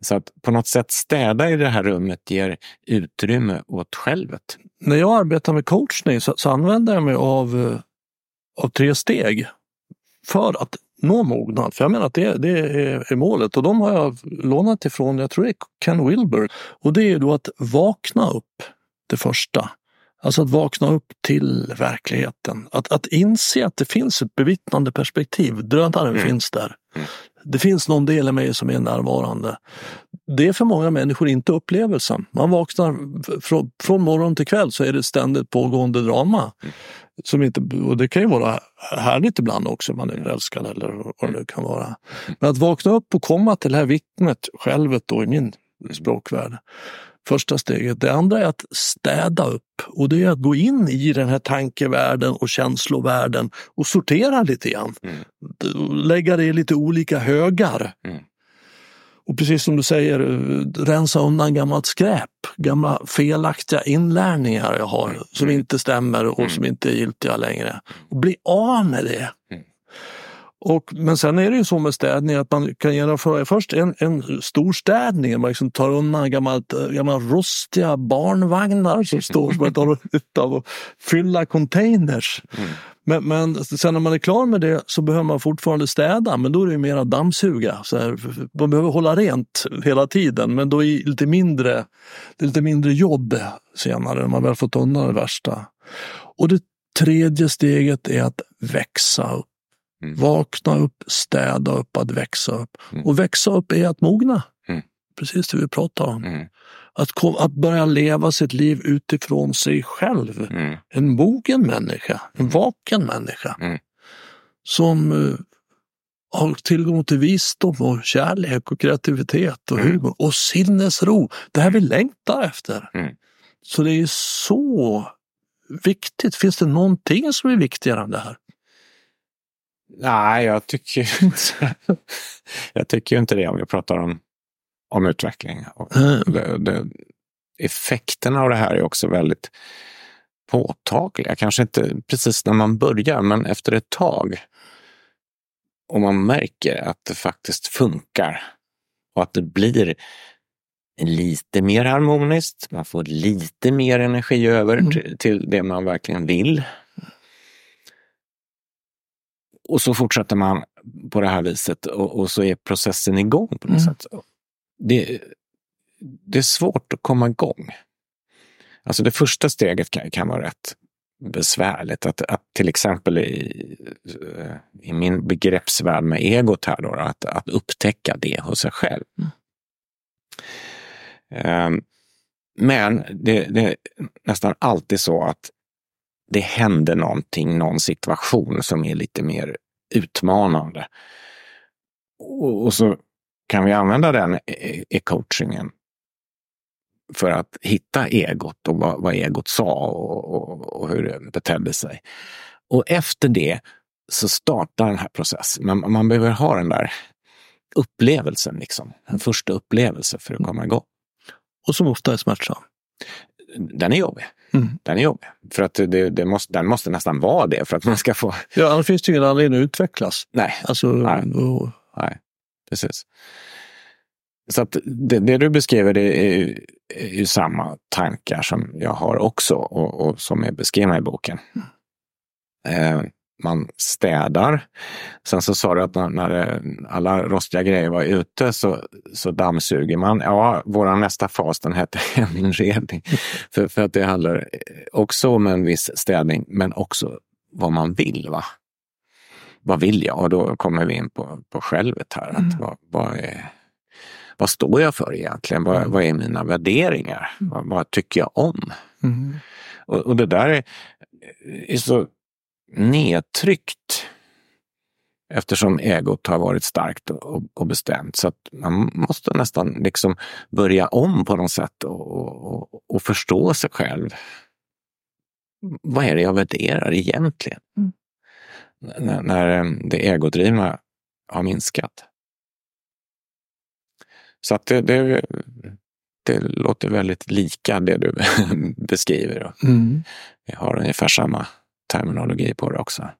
Så att på något sätt städa i det här rummet ger utrymme åt självet. När jag arbetar med coachning så, så använder jag mig av, eh, av tre steg för att nå mognad. För jag menar att det, det är, är, målet och de har jag lånat ifrån, jag tror det är Ken Wilber. Och det är då att vakna upp, det första. Alltså att vakna upp till verkligheten. Att, att inse att det finns ett bevittnande perspektiv. Drönaren mm. finns där. Mm. Det finns någon del i mig som är närvarande. Det är för många människor inte upplevelsen. Man vaknar från, från morgon till kväll så är det ständigt pågående drama. Som inte, och det kan ju vara härligt ibland också, man är älskad eller vad det nu kan vara. Men att vakna upp och komma till det här vittnet, självet då i min språkvärld, första steget. Det andra är att städa upp och det är att gå in i den här tankevärlden och känslovärlden och sortera lite grann. Mm. Lägga det i lite olika högar. Mm. Och precis som du säger, rensa undan gammalt skräp, gamla felaktiga inlärningar jag har mm. som inte stämmer och mm. som inte är giltiga längre. Och bli av med det. Mm. Och, men sen är det ju så med städning att man kan genomföra först en, en stor städning. Man liksom tar undan gammalt, gamla rostiga barnvagnar som står som man tar av och fylla containers. Mm. Men, men, sen när man är klar med det så behöver man fortfarande städa, men då är det mera dammsuga. Så här, man behöver hålla rent hela tiden, men då är lite mindre, det är lite mindre jobb senare när man väl fått undan det värsta. Och det tredje steget är att växa upp. Mm. Vakna upp, städa upp, att växa upp. Mm. Och växa upp är att mogna. Mm. Precis det vi pratar om. Mm. Att, kom, att börja leva sitt liv utifrån sig själv. Mm. En mogen människa, en mm. vaken människa. Som uh, har tillgång till visdom och kärlek och kreativitet och humor och sinnesro. Det här vi längtar efter. Så det är så viktigt. Finns det någonting som är viktigare än det här? Nej, jag tycker inte, jag tycker inte det om vi pratar om, om utveckling. Mm. Det, det, effekterna av det här är också väldigt påtagliga. Kanske inte precis när man börjar, men efter ett tag. Och man märker att det faktiskt funkar och att det blir lite mer harmoniskt. Man får lite mer energi över mm. till, till det man verkligen vill. Och så fortsätter man på det här viset och, och så är processen igång på något mm. sätt. Det, det är svårt att komma igång. Alltså det första steget kan, kan vara rätt besvärligt. Att, att till exempel i, i min begreppsvärld med egot här då, att, att upptäcka det hos sig själv. Mm. Um, men det, det, är nästan alltid så att det händer någonting, någon situation som är lite mer utmanande. Och, och så kan vi använda den i, i coachingen för att hitta egot och vad, vad egot sa och, och, och, hur det betedde sig. Och efter det så startar den här processen. Man, man behöver ha den där upplevelsen, liksom. en första upplevelse för att komma igång. Och som ofta är smärtsam den är jobbig. Mm. Den är jobbig. För att det, det måste, den måste nästan vara det för att man ska få... Ja, annars finns det ingen anledning att utvecklas. Nej. Alltså, Nej. Och... Nej, precis. Så att det, det du beskriver det är, är ju samma tankar som jag har också och, och som är beskrivna i boken. Mm. Eh, man städar. Sen så sa du att när, alla rostiga grejer var ute så, så dammsuger man. Ja, vår nästa fas den hette heminredning. för, för att det handlar också om en viss städning, men också vad man vill. va? Vad vill jag? Och då kommer vi in på, på självet här. Att mm. vad, vad, är, vad står jag för egentligen? Vad, mm. vad är mina värderingar? Mm. Vad, vad tycker jag om? Mm. Och, och, det där är, är så nedtryckt eftersom egot har varit starkt och, och, bestämt. Så man måste nästan liksom börja om på något sätt och, och, och förstå sig själv. Vad är det jag värderar egentligen? Mm. När, när eh, det egodrivna har minskat. Så att det, det, det låter väldigt lika det du beskriver. Mm. Vi har ungefär samma terminologi på det också.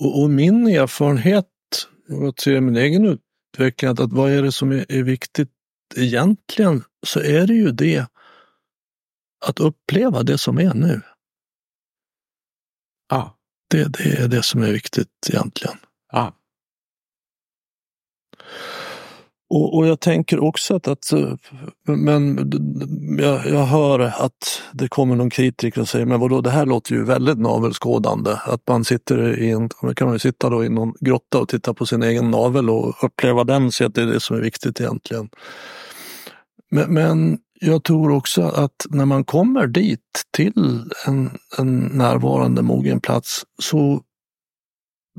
Och, och min erfarenhet, och ser min egen utveckling, att, att vad är det som är, är viktigt egentligen, så är det ju det att uppleva det som är nu. Ja. Det, det är det som är viktigt egentligen. Ja. Och, och jag tänker också att, att eh, men jag, jag, hör att det kommer någon kritiker och säger, men vadå, det här låter ju väldigt navelskådande. Att man sitter i en, kan man ju sitta då i någon grotta och titta på sin egen navel och uppleva den, så att det är det som är viktigt egentligen. Men, men jag tror också att när man kommer dit till en, en närvarande mogen plats så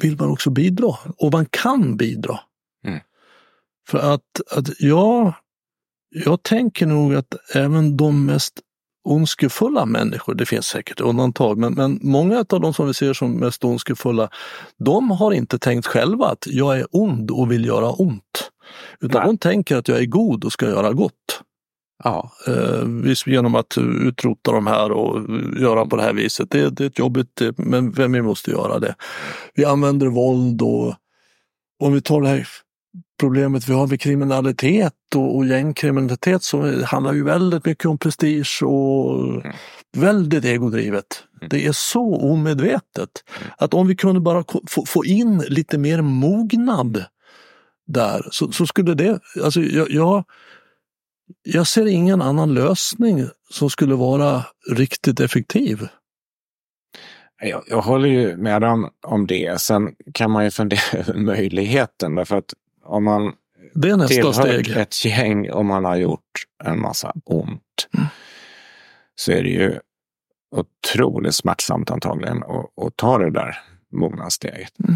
vill man också bidra och man kan bidra. För att, att ja, jag tänker nog att även de mest ondskefulla människor, det finns säkert undantag, men, men många av de som vi ser som mest ondskefulla, de har inte tänkt själva att jag är ond och vill göra ont. Utan Nej. de tänker att jag är god och ska göra gott. Ja. Eh, genom att utrota de här och göra på det här viset. Det, det är ett jobbigt, men vem vi måste göra det. Vi använder våld och om vi tar det här problemet vi har med kriminalitet och, och gängkriminalitet så handlar ju väldigt mycket om prestige och mm. väldigt egodrivet. Mm. Det är så omedvetet. Mm. Att om vi kunde bara få, få in lite mer mognad där så, så skulle det, alltså jag, jag jag ser ingen annan lösning som skulle vara riktigt effektiv. Jag, jag håller ju med om, om det. Sen kan man ju fundera över möjligheten. Därför att om man det är nästa steg. ett gäng och man har gjort en massa ont mm. så är det ju otroligt smärtsamt antagligen att, att ta det där mognadssteget. Mm.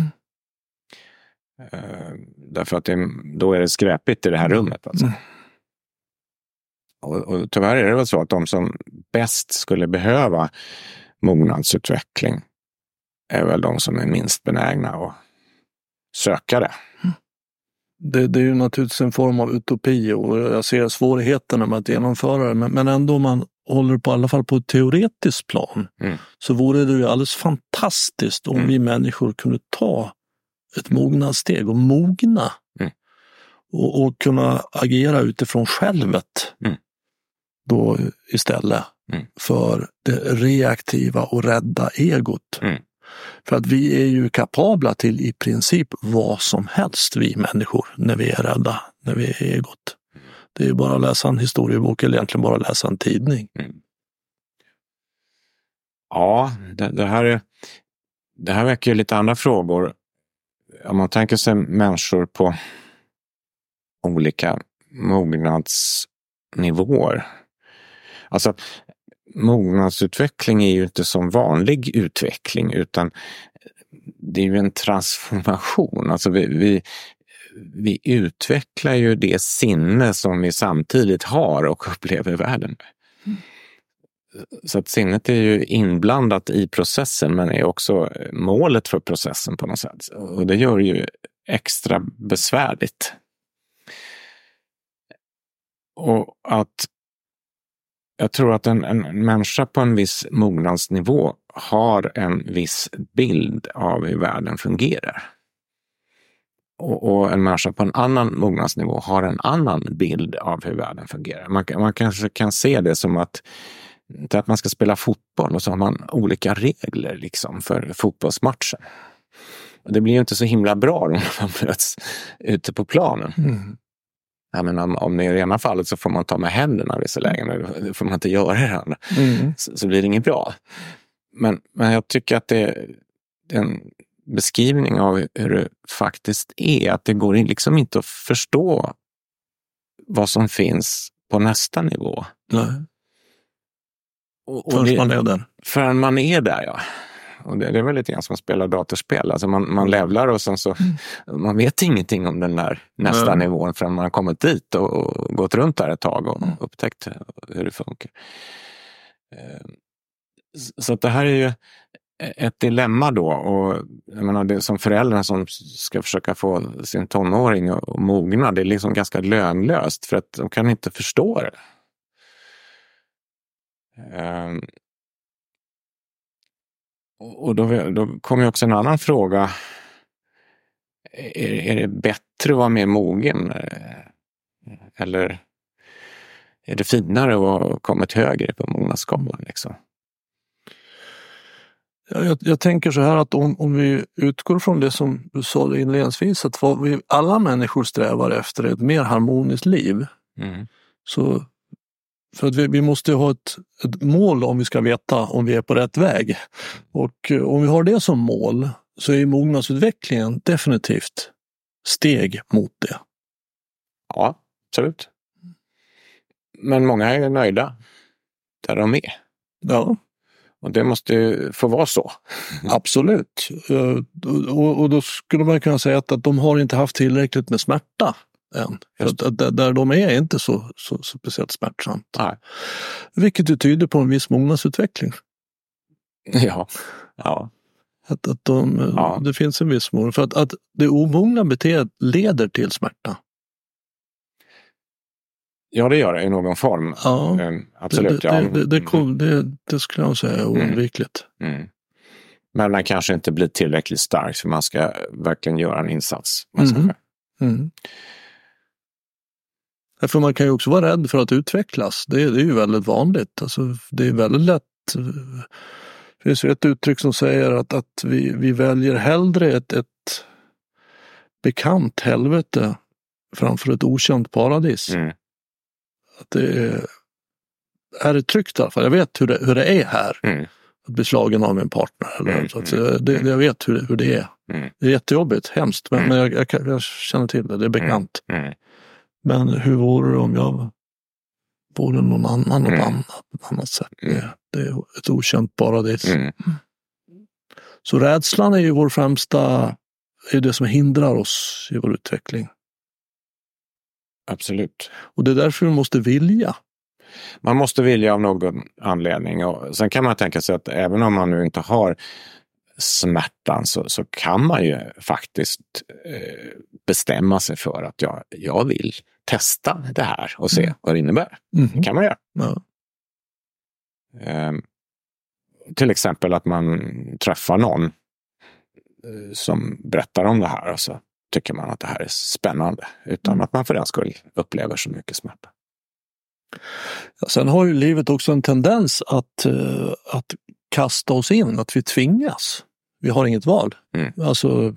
Uh, därför att det, då är det skräpigt i det här rummet. Alltså. Mm. Och, och tyvärr är det väl så att de som bäst skulle behöva mognadsutveckling är väl de som är minst benägna att söka det. Det, det, är ju naturligtvis en form av utopi och jag ser svårigheterna med att genomföra det. Men, men ändå om man håller på i alla fall på ett teoretiskt plan mm. så vore det ju alldeles fantastiskt om mm. vi människor kunde ta ett mognadssteg och mogna. Mm. Och, och, kunna agera utifrån självet. Mm då istället mm. för det reaktiva och rädda egot. För att vi är ju kapabla till i princip vad som helst, vi människor, när vi är rädda, när vi är egot. Det är ju bara att läsa en historiebok eller egentligen bara att läsa en tidning. Mm. Ja, det, det, här är, det här väcker lite andra frågor. Om man tänker sig människor på olika mognadsnivåer Alltså, mognadsutveckling är ju inte som vanlig utveckling utan det är ju en transformation. Alltså vi, vi, vi utvecklar ju det sinne som vi samtidigt har och upplever världen med. Så att sinnet är ju inblandat i processen men är också målet för processen på något sätt. Och det gör det ju extra besvärligt. Och att jag tror att en, en människa på en viss mognadsnivå har en viss bild av hur världen fungerar. Och, och, en människa på en annan mognadsnivå har en annan bild av hur världen fungerar. Man, man kanske kan se det som att, att man ska spela fotboll och så har man olika regler liksom för fotbollsmatchen. Och det blir ju inte så himla bra när man möts ute på planen. Mm. Jag menar, om, om det är i ena fallet så får man ta med händerna vissa lägen, det får man inte göra i det andra. Mm. Så, så, blir det inget bra. Men, men jag tycker att det är en beskrivning av hur det faktiskt är, att det går liksom inte att förstå vad som finns på nästa nivå. Nej. Förrän man är där. Förrän man är där, ja. Och det, det är väl lite grann som att spela datorspel. Alltså man, man levlar och sen så mm. man vet ingenting om den där nästa mm. nivån förrän man har kommit dit och, och, gått runt där ett tag och mm. upptäckt hur det funkar. Ehm, så att det här är ju ett dilemma då. Och jag menar, det som föräldrar som ska försöka få sin tonåring att mogna, det är liksom ganska lönlöst för att de kan inte förstå det. Och då, då kommer också en annan fråga. Är, är det bättre att vara mer mogen? Eller är det finare att ha kommit högre på mognadsskalan? Liksom? Jag, jag, tänker så här att om, om vi utgår från det som du sa inledningsvis, att vad vi alla människor strävar efter är ett mer harmoniskt liv. Mm. Så för att vi, vi måste ha ett, ett, mål om vi ska veta om vi är på rätt väg. Och eh, om vi har det som mål så är mognadsutvecklingen definitivt steg mot det. Ja, absolut. Men många är nöjda där de är. Ja. Och det måste ju få vara så. Absolut. Eh, och, och då skulle man kunna säga att, att de har inte haft tillräckligt med smärta än. För att, där de är inte så, så, så speciellt smärtsamt. Nej. Vilket ju tyder på en viss mognadsutveckling. Ja. ja. Att, att de, Ja. Det finns en viss mognad. För att, att det omogna beteendet leder till smärta. Ja, det gör det i någon form. Ja, Eh, Absolut. det, ja. det, det, det, kom, det, det skulle jag säga är oundvikligt. Mm. Men man kanske inte blir tillräckligt stark för man ska verkligen göra en insats. själv. Mm. Därför man kan ju också vara rädd för att utvecklas. Det, är- det är ju väldigt vanligt. Alltså, det är väldigt lätt. Det finns ju ett uttryck som säger att, att vi, vi väljer hellre ett, ett bekant helvete framför ett okänt paradis. Mm. Att det är, är det tryggt i alla fall. Jag vet hur det, hur det är här. Mm. Att bli slagen av en partner. Eller, Mm, så att, det, det, jag vet hur det, hur det är. Mm. Det är jättejobbigt, hemskt, men, Mm. men jag, jag, jag känner till det. Det är bekant. Men hur vore det om jag vore någon annan Mm. annat, på annat sätt? Mm. Det, det är ett okänt paradis. Mm. Så rädslan är ju vår främsta, är det som hindrar oss i vår utveckling. Absolut. Och det är därför vi måste vilja. Man måste vilja av någon anledning. Och sen kan man tänka sig att även om man nu inte har smärtan så, så kan man ju faktiskt eh, bestämma sig för att jag, jag vill testa det här och se Mm. vad det innebär. Mhm. Det kan man göra. Ja. Ehm, till exempel att man träffar någon eh, som berättar om det här och så tycker man att det här är spännande utan Mm. att man för den skull upplever så mycket smärta. Sen har ju livet också en tendens att, eh, att kasta oss in, att vi tvingas. Vi har inget val. Mm. Alltså,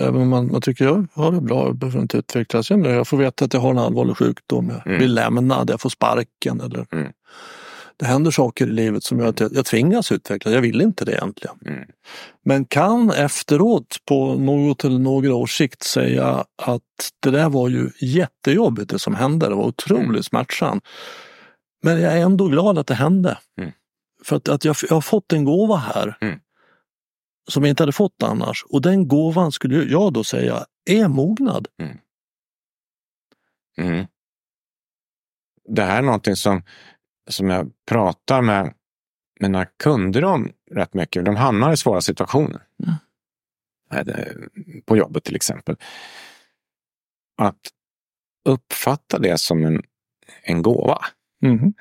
Även om man, man tycker jag har det bra, jag behöver inte utvecklas. Jag, jag får veta att jag har en allvarlig sjukdom, jag Mm. blir lämnad, jag får sparken. Eller, Mm. Det händer saker i livet som gör att jag, jag tvingas utvecklas. Jag vill inte det egentligen. Mm. Men kan efteråt på något eller några års sikt säga att det där var ju jättejobbigt det som hände. Det var otroligt Mm. smärtsamt. Men jag är ändå glad att det hände. Mm. För att, att jag, jag har fått en gåva här Mm. Som jag inte hade fått annars. Och den gåvan skulle jag då säga är mognad. Mm. Det här är någonting som, som jag pratar med mina kunder om rätt mycket. De hamnar i svåra situationer. Mm. På jobbet till exempel. Att uppfatta det som en, en gåva. Mhm.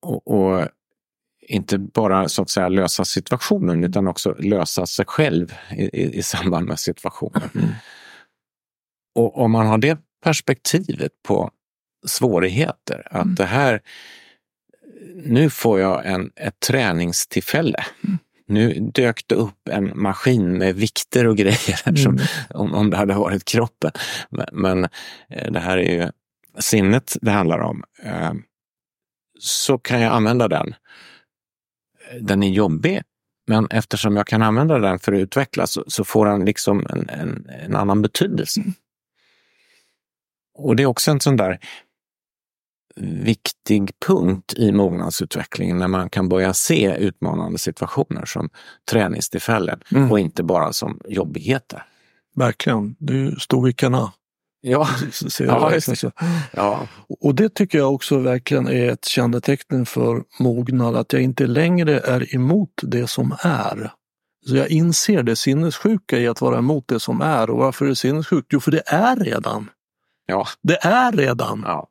Och, och inte bara så att säga lösa situationen utan också lösa sig själv i, i, samband med situationen. Mm. Och om man har det perspektivet på svårigheter, att Mm. det här, nu får jag en, ett träningstillfälle. Mm. Nu dök det upp en maskin med vikter och grejer här som, Mm. om, om det hade varit kroppen. Men, men eh, det här är ju sinnet det handlar om. Eh, Så kan jag använda den. Den är jobbig, men eftersom jag kan använda den för att utvecklas så, så får den liksom en, en, en annan betydelse. Och det är också en sån där viktig punkt i mognadsutvecklingen när man kan börja se utmanande situationer som träningstillfällen Mm. och inte bara som jobbigheter. Verkligen, det är ju stoikerna. Ja, Ja, så. ja. Och det tycker jag också verkligen är ett kännetecken för mognad, att jag inte längre är emot det som är. Så jag inser det sinnessjuka i att vara emot det som är. Och varför är det sinnessjukt? Jo, för det är redan. ja. Det är redan. ja.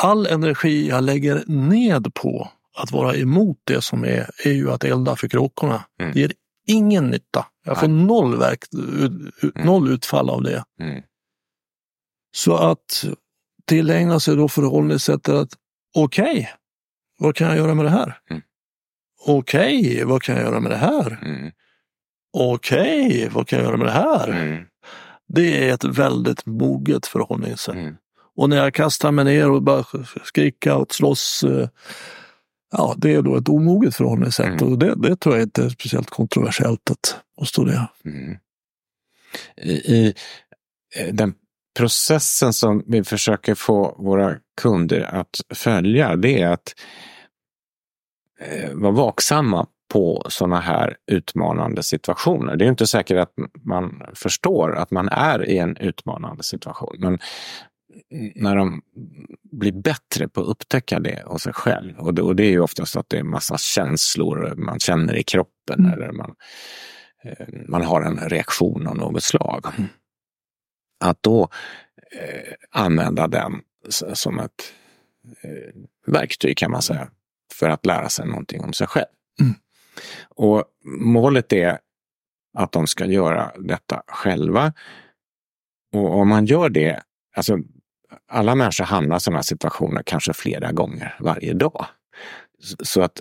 All energi jag lägger ned på att vara emot det som är, är ju att elda för kråkorna. Mm. Det ger ingen nytta. Jag får noll, verk, Mm. noll utfall av det. Mm. Så att tillägna sig då förhållningssättet att okej, vad kan jag göra med det här? Mm. okej, vad kan jag göra med det här? Mm. Okej, vad kan jag göra med det här? Mm. Det är ett väldigt moget förhållningssätt. Mm. Och när jag kastar mig ner och bara skrika och slåss, eh, ja det är då ett omoget förhållningssätt. Mm. Och det, det tror jag inte är speciellt kontroversiellt att påstå det. Mm. I, I eh, den processen som vi försöker få våra kunder att följa, det är att eh, vara vaksamma på sådana här utmanande situationer. Det är inte säkert att man förstår att man är i en utmanande situation, men när de blir bättre på att upptäcka det hos sig själv, och det, och det är ju oftast att det är massa känslor man känner i kroppen Mm. eller man, eh, man har en reaktion av något slag. Att då eh, använda den som ett eh, verktyg kan man säga, för att lära sig någonting om sig själv. Mm. Och målet är att de ska göra detta själva. Och om man gör det, alltså alla människor hamnar i sådana situationer kanske flera gånger varje dag. Så- Så att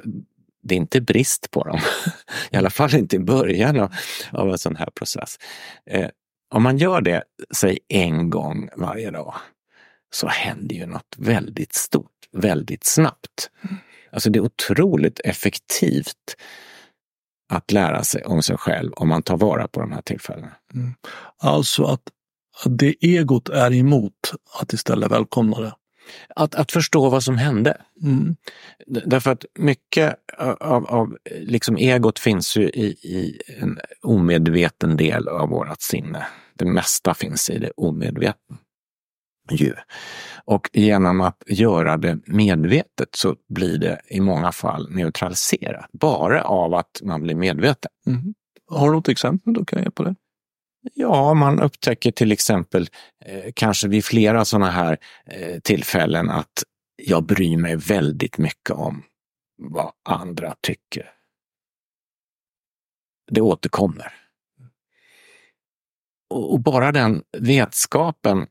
det är inte brist på dem. I alla fall inte i början av, av en sån här process. Eh, om man gör det, säg en gång varje dag, så händer ju något väldigt stort, väldigt snabbt. Alltså det är otroligt effektivt att lära sig om sig själv om man tar vara på de här tillfällena. Alltså att, det egot är emot att istället välkomna det. Att, att förstå vad som hände. Mm. Därför att mycket av, av liksom egot finns ju i, i en omedveten del av vårt sinne. Det mesta finns i det omedvetna. Ju. Och genom att göra det medvetet så blir det i många fall neutraliserat. Bara av att man blir medveten. Mm. Har du något exempel du kan ge på det? Ja, man upptäcker till exempel eh, kanske vid flera sådana här eh, tillfällen att jag bryr mig väldigt mycket om vad andra tycker. Det återkommer. Och, bara den vetskapen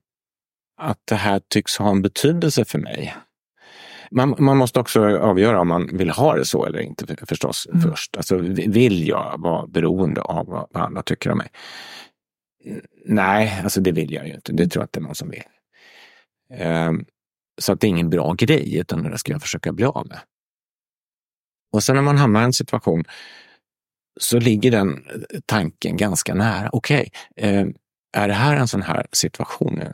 att det här tycks ha en betydelse för mig. Man, man måste också avgöra om man vill ha det så eller inte för- förstås Mm. först. Alltså, vill jag vara beroende av vad, andra tycker om mig? Nej, alltså det vill jag ju inte. Det tror jag inte någon som vill. Ehm, så att det är ingen bra grej, utan det ska jag försöka bli av med. Och sen när man hamnar i en situation så ligger den tanken ganska nära. Okej, ehm, är det här en sån här situation nu?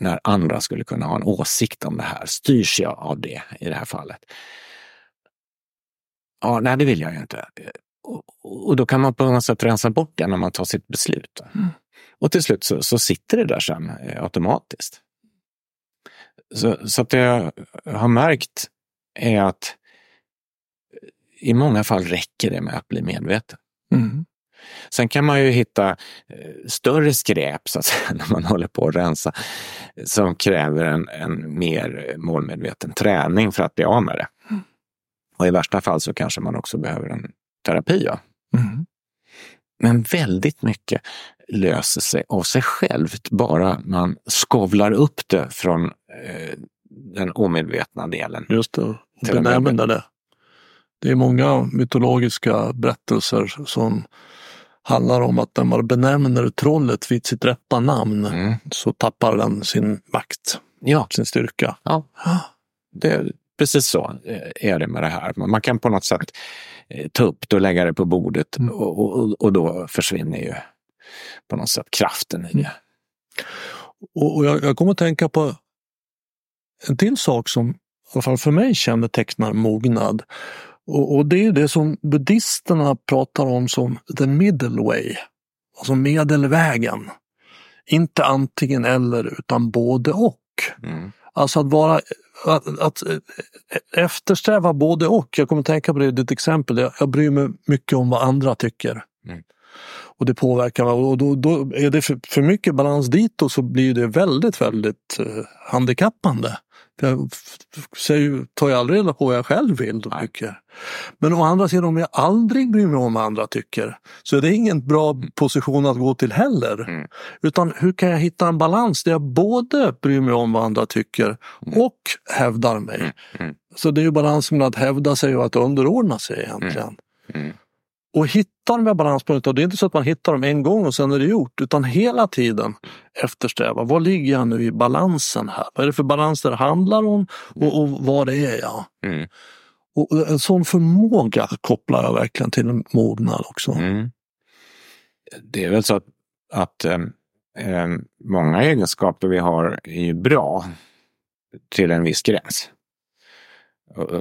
När andra skulle kunna ha en åsikt om det här. Styrs jag av det i det här fallet? Ja, nej, det vill jag ju inte. Och, och då kan man på något sätt rensa bort det när man tar sitt beslut. Mm. Och till slut så, så sitter det där sen eh, automatiskt. Så, så att det jag har märkt är att i många fall räcker det med att bli medveten. Mm. Sen kan man ju hitta eh, större skräp så att säga, när man håller på att rensa som kräver en, en mer målmedveten träning för att bli av med det. Och i värsta fall så kanske man också behöver en terapi. Ja. Mm. Men väldigt mycket löser sig av sig självt bara man skovlar upp det från eh, den omedvetna delen. Just det, och benämna det. Det är många mytologiska berättelser som handlar om att när man benämner trollet vid sitt rätta namn Mm. så tappar den sin makt, Ja, sin styrka. ja. Det, precis så eh, är det med det här. Man kan på något sätt eh, ta upp det och lägga det på bordet Mm. och, och, och då försvinner ju på något sätt kraften i det. Och, och jag, jag kommer att tänka på en till sak som i alla fall för mig kännetecknar mognad. Och, och det är det som buddhisterna pratar om som the middle way, alltså medelvägen. Inte antingen eller utan både och. Mm. Alltså att vara att, att eh, eftersträva både och. Jag kommer tänka på det ditt exempel. Jag, jag bryr mig mycket om vad andra tycker. Mm. Och det påverkar och då, då är det för, för mycket balans dit och så blir det väldigt, väldigt eh, handikappande. Jag tar ju aldrig reda på vad jag själv vill och tycker. Men å andra sidan, om jag aldrig bryr mig om vad andra tycker, så är det ingen bra position att gå till heller. Mm. Utan hur kan jag hitta en balans där jag både bryr mig om vad andra tycker mm. och hävdar mig? Mm. mm. Så det är ju balansen mellan att hävda sig och att underordna sig egentligen. Mm. Och hittar de här balanspunkterna, det är inte så att man hittar dem en gång och sen är det gjort, utan hela tiden eftersträva, var ligger jag nu i balansen här? Vad är det för balans det handlar om och, och vad det är jag? Mm. Och en sån förmåga kopplar jag verkligen till en mognad också. Mm. Det är väl så att, att äh, många egenskaper vi har är ju bra till en viss gräns.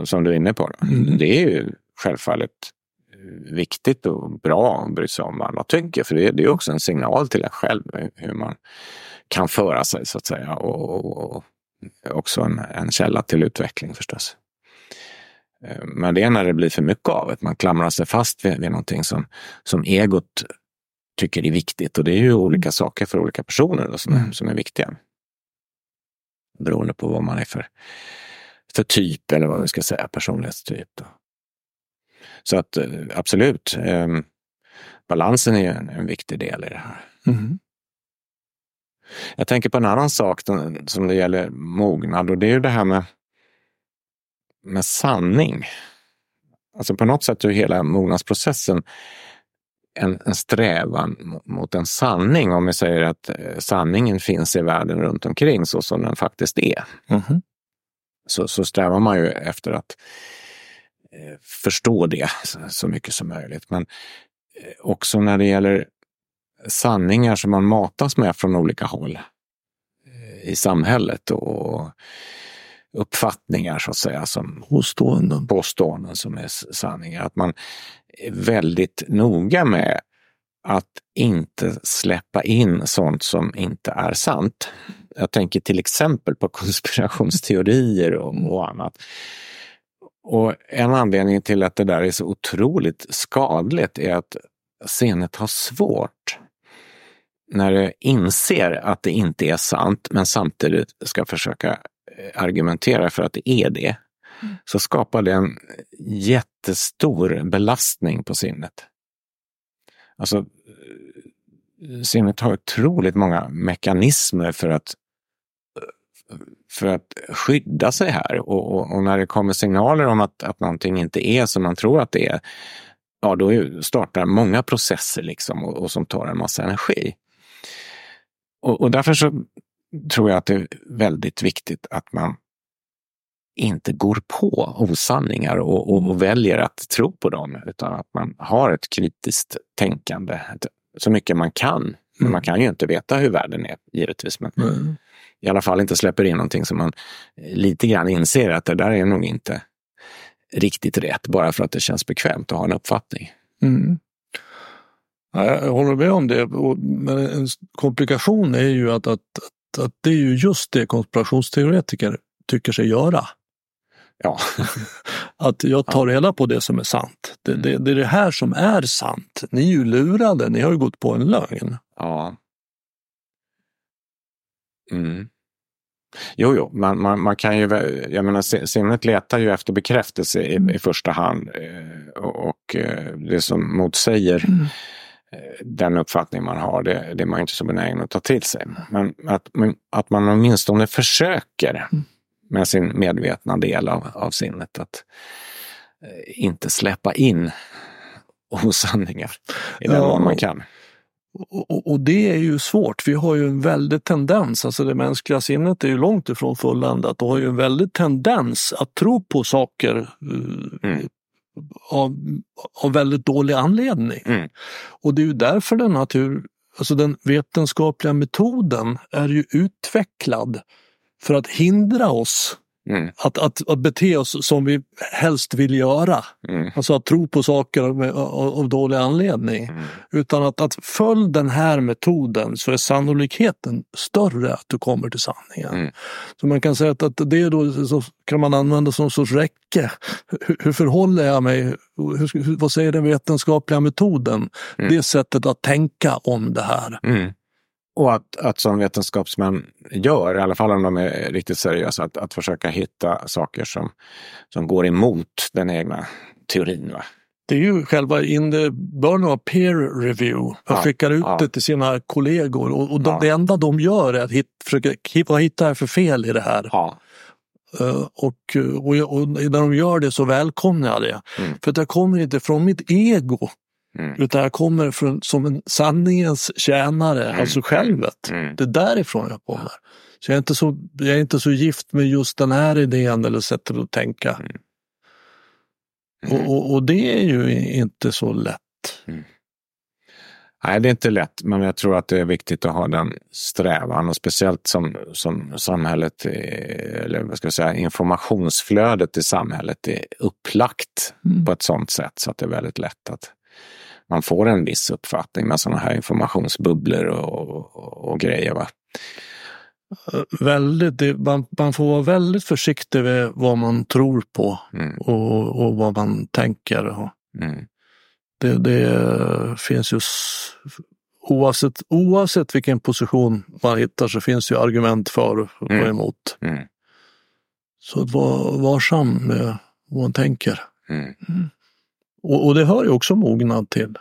Som du är inne på. Mm. Det är ju självfallet viktigt och bra att bry sig om vad andra tycker. För det, det är också en signal till en själv hur man kan föra sig så att säga. Och, och, och också en, en, källa till utveckling förstås. Eh, men det är när det blir för mycket av det. Man klamrar sig fast vid, vid någonting som, som egot tycker är viktigt. Och det är ju olika saker för olika personer då, som, mm. som är viktiga. Beroende på vad man är för, för typ eller vad vi ska säga, personlighetstyp. Då. Så att eh, absolut, eh, balansen är en, en, viktig del i det här. Mm. Jag tänker på en annan sak som det gäller mognad och det är ju det här med, med sanning. Alltså på något sätt är hela mognadsprocessen en, en strävan mot en sanning. Om vi säger att eh, sanningen finns i världen runt omkring så som den faktiskt är. Mm. Så, så strävar man ju efter att förstå det så mycket som möjligt. Men eh, också när det gäller sanningar som man matas med från olika håll eh, i samhället och uppfattningar så att säga som påståenden, påståenden som är sanningar. Att man är väldigt noga med att inte släppa in sånt som inte är sant. Jag tänker till exempel på konspirationsteorier och, och annat. Och en anledning till att det där är så otroligt skadligt är att sinnet har svårt när det inser att det inte är sant men samtidigt ska försöka eh, argumentera för att det är det. Mm. Så skapar det en jättestor belastning på sinnet. Alltså, eh, sinnet har otroligt många mekanismer för att för att skydda sig här. Och, och, och, när det kommer signaler om att, att någonting inte är som man tror att det är, ja då startar många processer liksom och, och som tar en massa energi. Och, därför så tror jag att det är väldigt viktigt att man inte går på osanningar och, väljer att tro på dem, utan att man har ett kritiskt tänkande så mycket man kan. Men mm. man kan ju inte veta hur världen är, givetvis. Men, mm i alla fall inte släpper in någonting som man lite grann inser att det där är nog inte riktigt rätt bara för att det känns bekvämt att ha en uppfattning. Mm. jag håller med om det. Men en komplikation är ju att, att, att, att det är ju just det konspirationsteoretiker tycker sig göra. Ja. att jag tar reda på det som är sant. Det, det, det, är det här som är sant. Ni är ju lurade, ni har ju gått på en lögn. Ja. Mm. Jo, jo, man, man, man, kan ju, jag menar sinnet letar ju efter bekräftelse i, i första hand eh, och, och eh, det som motsäger mm. Eh, den uppfattning man har, det, det är man inte så benägen att ta till sig. Men att, att man åtminstone försöker mm. med sin medvetna del av, av sinnet att inte släppa in osanningar i den mån man kan. Och, och, det är ju svårt. Vi har ju en väldig tendens, alltså det mänskliga sinnet är ju långt ifrån fulländat och har ju en väldig tendens att tro på saker eh, mm. av, av väldigt dålig anledning. Mm. Och det är ju därför den natur, alltså den vetenskapliga metoden är ju utvecklad för att hindra oss Mm. Att, att, att bete oss som vi helst vill göra. Mm. Alltså att tro på saker av, av dålig anledning. Mm. Utan att, att följ den här metoden så är sannolikheten större att du kommer till sanningen. Mm. Så man kan säga att, att det då så kan man använda som sorts räcke. Hur, hur förhåller jag mig? Hur, vad säger den vetenskapliga metoden? Mm. Det sättet att tänka om det här. Och att, att som vetenskapsmän gör, i alla fall om de är riktigt seriösa, att, att försöka hitta saker som, som går emot den egna teorin. Va? Det är ju själva in the burn of peer review. De ja, skickar ut ja. det till sina kollegor och, och de, ja. det enda de gör är att hit, försöka hitta vad hittar jag för fel i det här. Ja. Uh, och, och, och, när de gör det så välkomnar jag det. Mm. För det kommer inte från mitt ego. Mm. Utan jag kommer från, som en sanningens tjänare, mm. alltså självet. Mm. Det är därifrån jag kommer. Så jag är, inte så, jag är inte så gift med just den här idén eller sättet att tänka. Mm. Och, mm. och, och, det är ju inte så lätt. Nej, det är inte lätt, men jag tror att det är viktigt att ha den strävan och speciellt som, som samhället, eller vad ska jag säga, informationsflödet i samhället är upplagt mm. på ett sådant sätt så att det är väldigt lätt att man får en viss uppfattning med sådana här informationsbubblor och, och, och grejer. Va? Väldigt, man, man, får vara väldigt försiktig med vad man tror på mm. och, och, vad man tänker. Mm. Det, det, finns ju, oavsett, oavsett vilken position man hittar så finns ju argument för och mm. emot. Mm. Så att vara varsam med vad man tänker. Mm. Och, och, det hör ju också mognad till.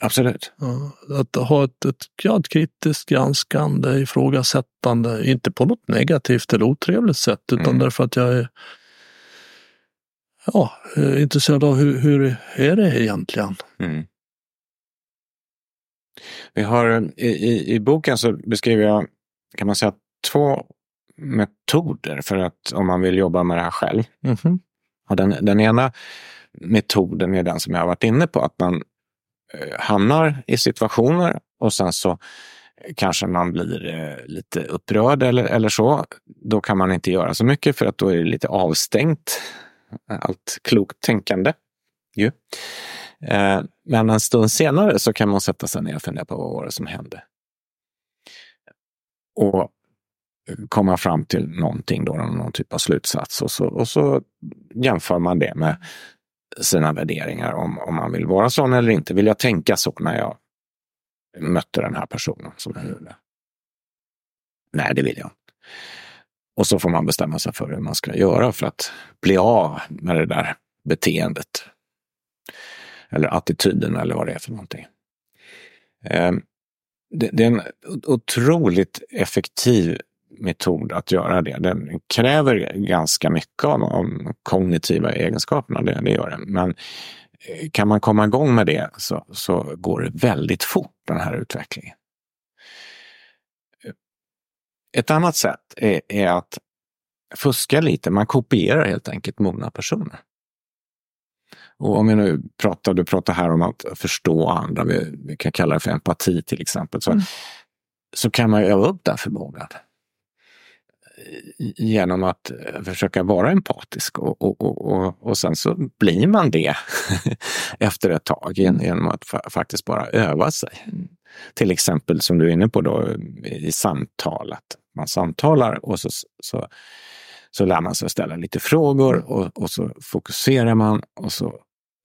Absolut. Ja, att ha ett, ett, ja, ett kritiskt granskande, ifrågasättande, inte på något negativt eller otrevligt sätt utan mm. därför att jag är ja, intresserad av hur, hur är det egentligen? Mm. Vi har, i, I boken så beskriver jag, kan man säga, två metoder för att om man vill jobba med det här själv. Mm. Och den, den ena metoden är den som jag har varit inne på, att man eh, hamnar i situationer och sen så kanske man blir eh, lite upprörd eller, eller så. Då kan man inte göra så mycket för att då är det lite avstängt, allt klokt tänkande. Ju. Eh, men en stund senare så kan man sätta sig ner och fundera på vad var det som hände. Och komma fram till någonting, då, någon typ av slutsats. Och så, och så jämför man det med sina värderingar om, om man vill vara sån eller inte. Vill jag tänka så när jag mötte den här personen som jag gjorde? Nej, det vill jag inte. Och så får man bestämma sig för hur man ska göra för att bli av med det där beteendet. Eller attityden eller vad det är för någonting. Ehm, det är en otroligt effektiv metod att göra det. Den kräver ganska mycket av de kognitiva egenskaperna, det, det gör den. Men eh, kan man komma igång med det så, så går det väldigt fort, den här utvecklingen. Ett annat sätt är, är att fuska lite. Man kopierar helt enkelt mogna personer. Och om jag nu pratar, du pratar här om att förstå andra, vi, vi kan kalla det för empati till exempel, så, mm. så kan man öva upp den förmågan genom att eh, försöka vara empatisk och, och, och, och sen så blir man det efter ett tag genom att faktiskt bara öva sig. Till exempel som du är inne på då i samtalet. Man samtalar och så, så, så lär man sig ställa lite frågor och, och så fokuserar man och så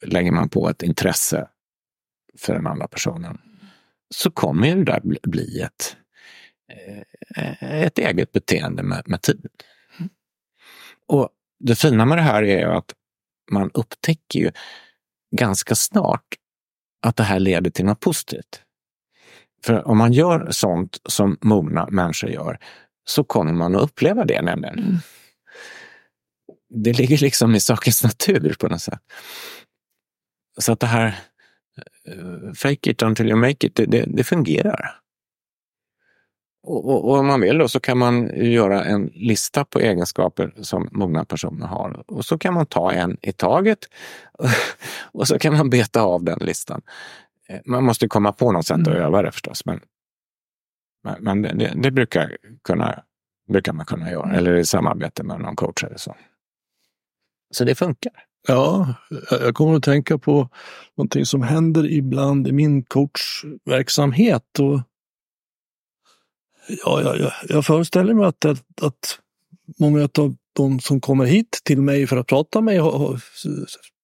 lägger man på ett intresse för den andra personen. Så kommer det där bli ett ett eget beteende med, med tid. Och det fina med det här är ju att man upptäcker ju ganska snart att det här leder till något positivt. För om man gör sånt som mogna människor gör så kommer man att uppleva det nämligen. Mm. Det ligger liksom i sakens natur på något sätt. Så att det här uh, fake it until you make it, det, det, det fungerar. Och, och, och, om man vill då så kan man göra en lista på egenskaper som mogna personer har. Och så kan man ta en i taget och så kan man beta av den listan. Eh, man måste komma på något sätt att mm. öva det förstås, men, men det, det, brukar kunna brukar man kunna göra. Eller i samarbete med någon coach eller så. Så det funkar. Ja, jag kommer att tänka på någonting som händer ibland i min coachverksamhet. Och ja, jag, jag, jag föreställer mig att, att, att många av de som kommer hit till mig för att prata med mig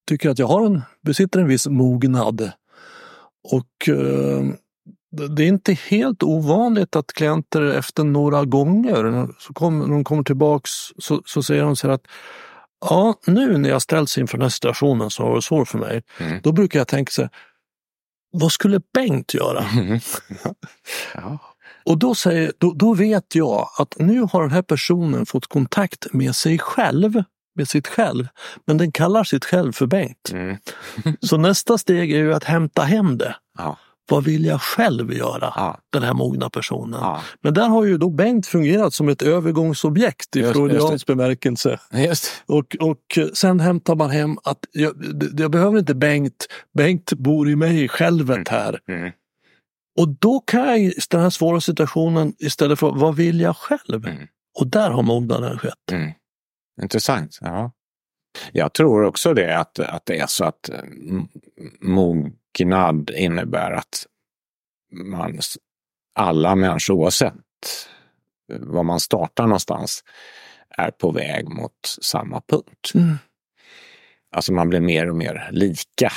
tycker att jag har en, besitter en viss mognad. Och eh, det är inte helt ovanligt att klienter efter några gånger, så kom, när de kommer tillbaks, så, så säger de så här att ja, nu när jag ställs inför den här situationen som var svår för mig, mm. då brukar jag tänka så här, vad skulle Bengt göra? Mm. ja. Och då, säger, då, då vet jag att nu har den här personen fått kontakt med sig själv, med sitt själv, men den kallar sitt själv för Bengt. Mm. så nästa steg är ju att hämta hem det. Ja. Vad vill jag själv göra, ja. den här mogna personen? Ja. Men där har ju då Bengt fungerat som ett övergångsobjekt i freudiansk bemärkelse. Just. Och, och sen hämtar man hem att jag, jag behöver inte Bengt, Bengt bor i mig, självet mm. här. Mm. Och då kan jag i den här svåra situationen istället för vad vill jag själv? Mm. Och där har mognaden skett. Mm. Intressant. Ja. Jag tror också det att, att det är så att eh, mognad innebär att man, alla människor oavsett var man startar någonstans är på väg mot samma punkt. Mm. Alltså man blir mer och mer lika.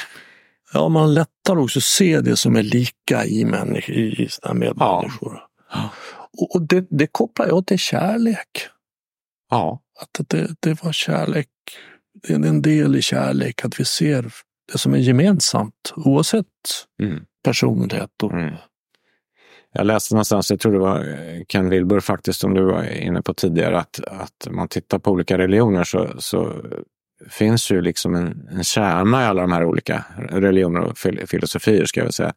Ja, man lättare också se det som är lika i, människ i sina medmänniskor. Ja. Och, och det, det kopplar jag till kärlek. Ja. Att det, det var kärlek det är en del i kärlek att vi ser det som är gemensamt oavsett mm. personlighet. Och... Mm. Jag läste någonstans, jag tror det var Ken Wilbur faktiskt, som du var inne på tidigare, att, att man tittar på olika religioner så, så finns ju liksom en, en kärna i alla de här olika religioner och filosofier, ska jag säga.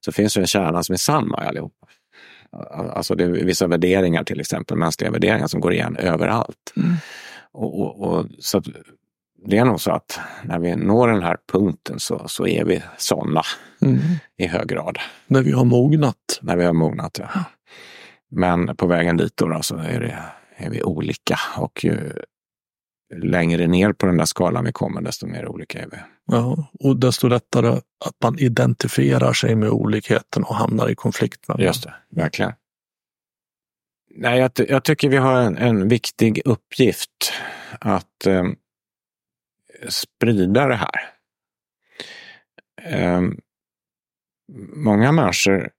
Så finns ju en kärna som är samma i allihopa. Alltså det är vissa värderingar till exempel, mänskliga värderingar som går igen överallt. Mm. Och, och, och, så det är nog så att när vi når den här punkten så, så är vi sådana mm. i hög grad. När vi har mognat. När vi har mognat, ja. Men på vägen dit då, då så är, det, är vi olika och ju längre ner på den där skalan vi kommer, desto mer olika är vi. Ja, och desto lättare att man identifierar sig med olikheten och hamnar i konflikt med Just det, verkligen. Nej, jag, jag tycker vi har en, en viktig uppgift att eh, sprida det här. Eh, många människor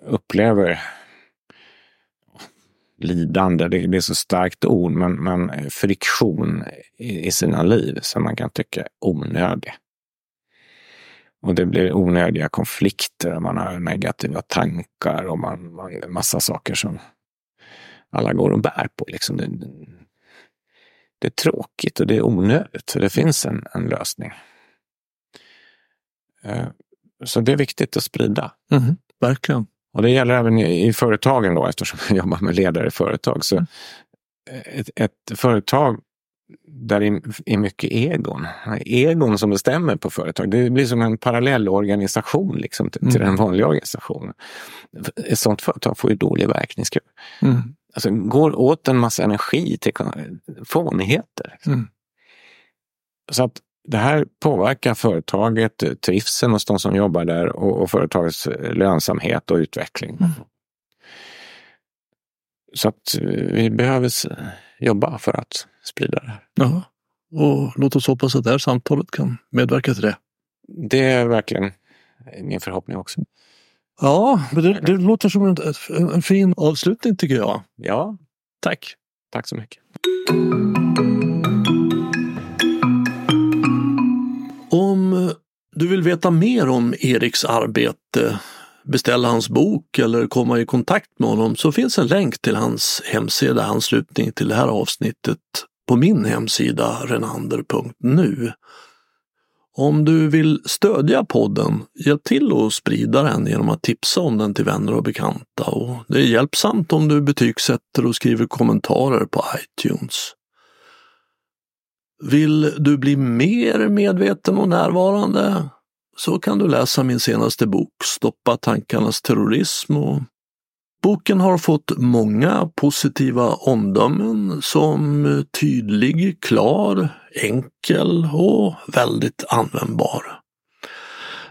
upplever lidande, det, det är så starkt ord, men, men friktion i, i, sina liv som man kan tycka är onödig. Och det blir onödiga konflikter man har negativa tankar och man, man massa saker som alla går och bär på. Liksom. Det, det är tråkigt och det är onödigt. Så det finns en, en lösning. Eh, så det är viktigt att sprida. Mm, verkligen. Och det gäller även i, i företagen då, eftersom jag jobbar med ledare i företag. Så mm. ett, ett företag där det är mycket egon. Egon som bestämmer på företag. Det blir som en parallell organisation liksom, till, mm. till den vanliga organisationen. Ett sånt företag får ju dålig verkningsgrad. Mm. Alltså, går åt en massa energi till fånigheter. Mm. Så att det här påverkar företaget, trivseln hos de som jobbar där och, och företagets lönsamhet och utveckling. Mm. Så att vi behöver jobba för att sprida det här. Ja, och låt oss hoppas att det här samtalet kan medverka till det. Det är verkligen min förhoppning också. Ja, men det, det låter som en, en fin avslutning tycker jag. Ja, tack. Tack så mycket. Om du vill veta mer om Eriks arbete, beställa hans bok eller komma i kontakt med honom så finns en länk till hans hemsida i anslutning till det här avsnittet på min hemsida renander.nu. Om du vill stödja podden, hjälp till att sprida den genom att tipsa om den till vänner och bekanta. Och det är hjälpsamt om du betygsätter och skriver kommentarer på iTunes. Vill du bli mer medveten och närvarande så kan du läsa min senaste bok Stoppa tankarnas terrorism och Boken har fått många positiva omdömen som tydlig, klar, enkel och väldigt användbar.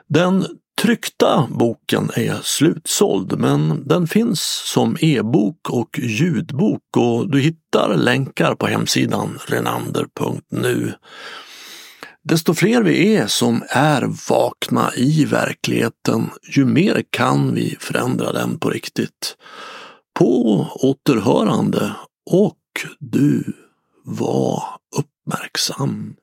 Den tryckta boken är slutsåld men den finns som e-bok och ljudbok och du hittar länkar på hemsidan renander.nu. Desto fler vi är som är vakna i verkligheten, ju mer kan vi förändra den på riktigt. På återhörande och du var uppmärksam.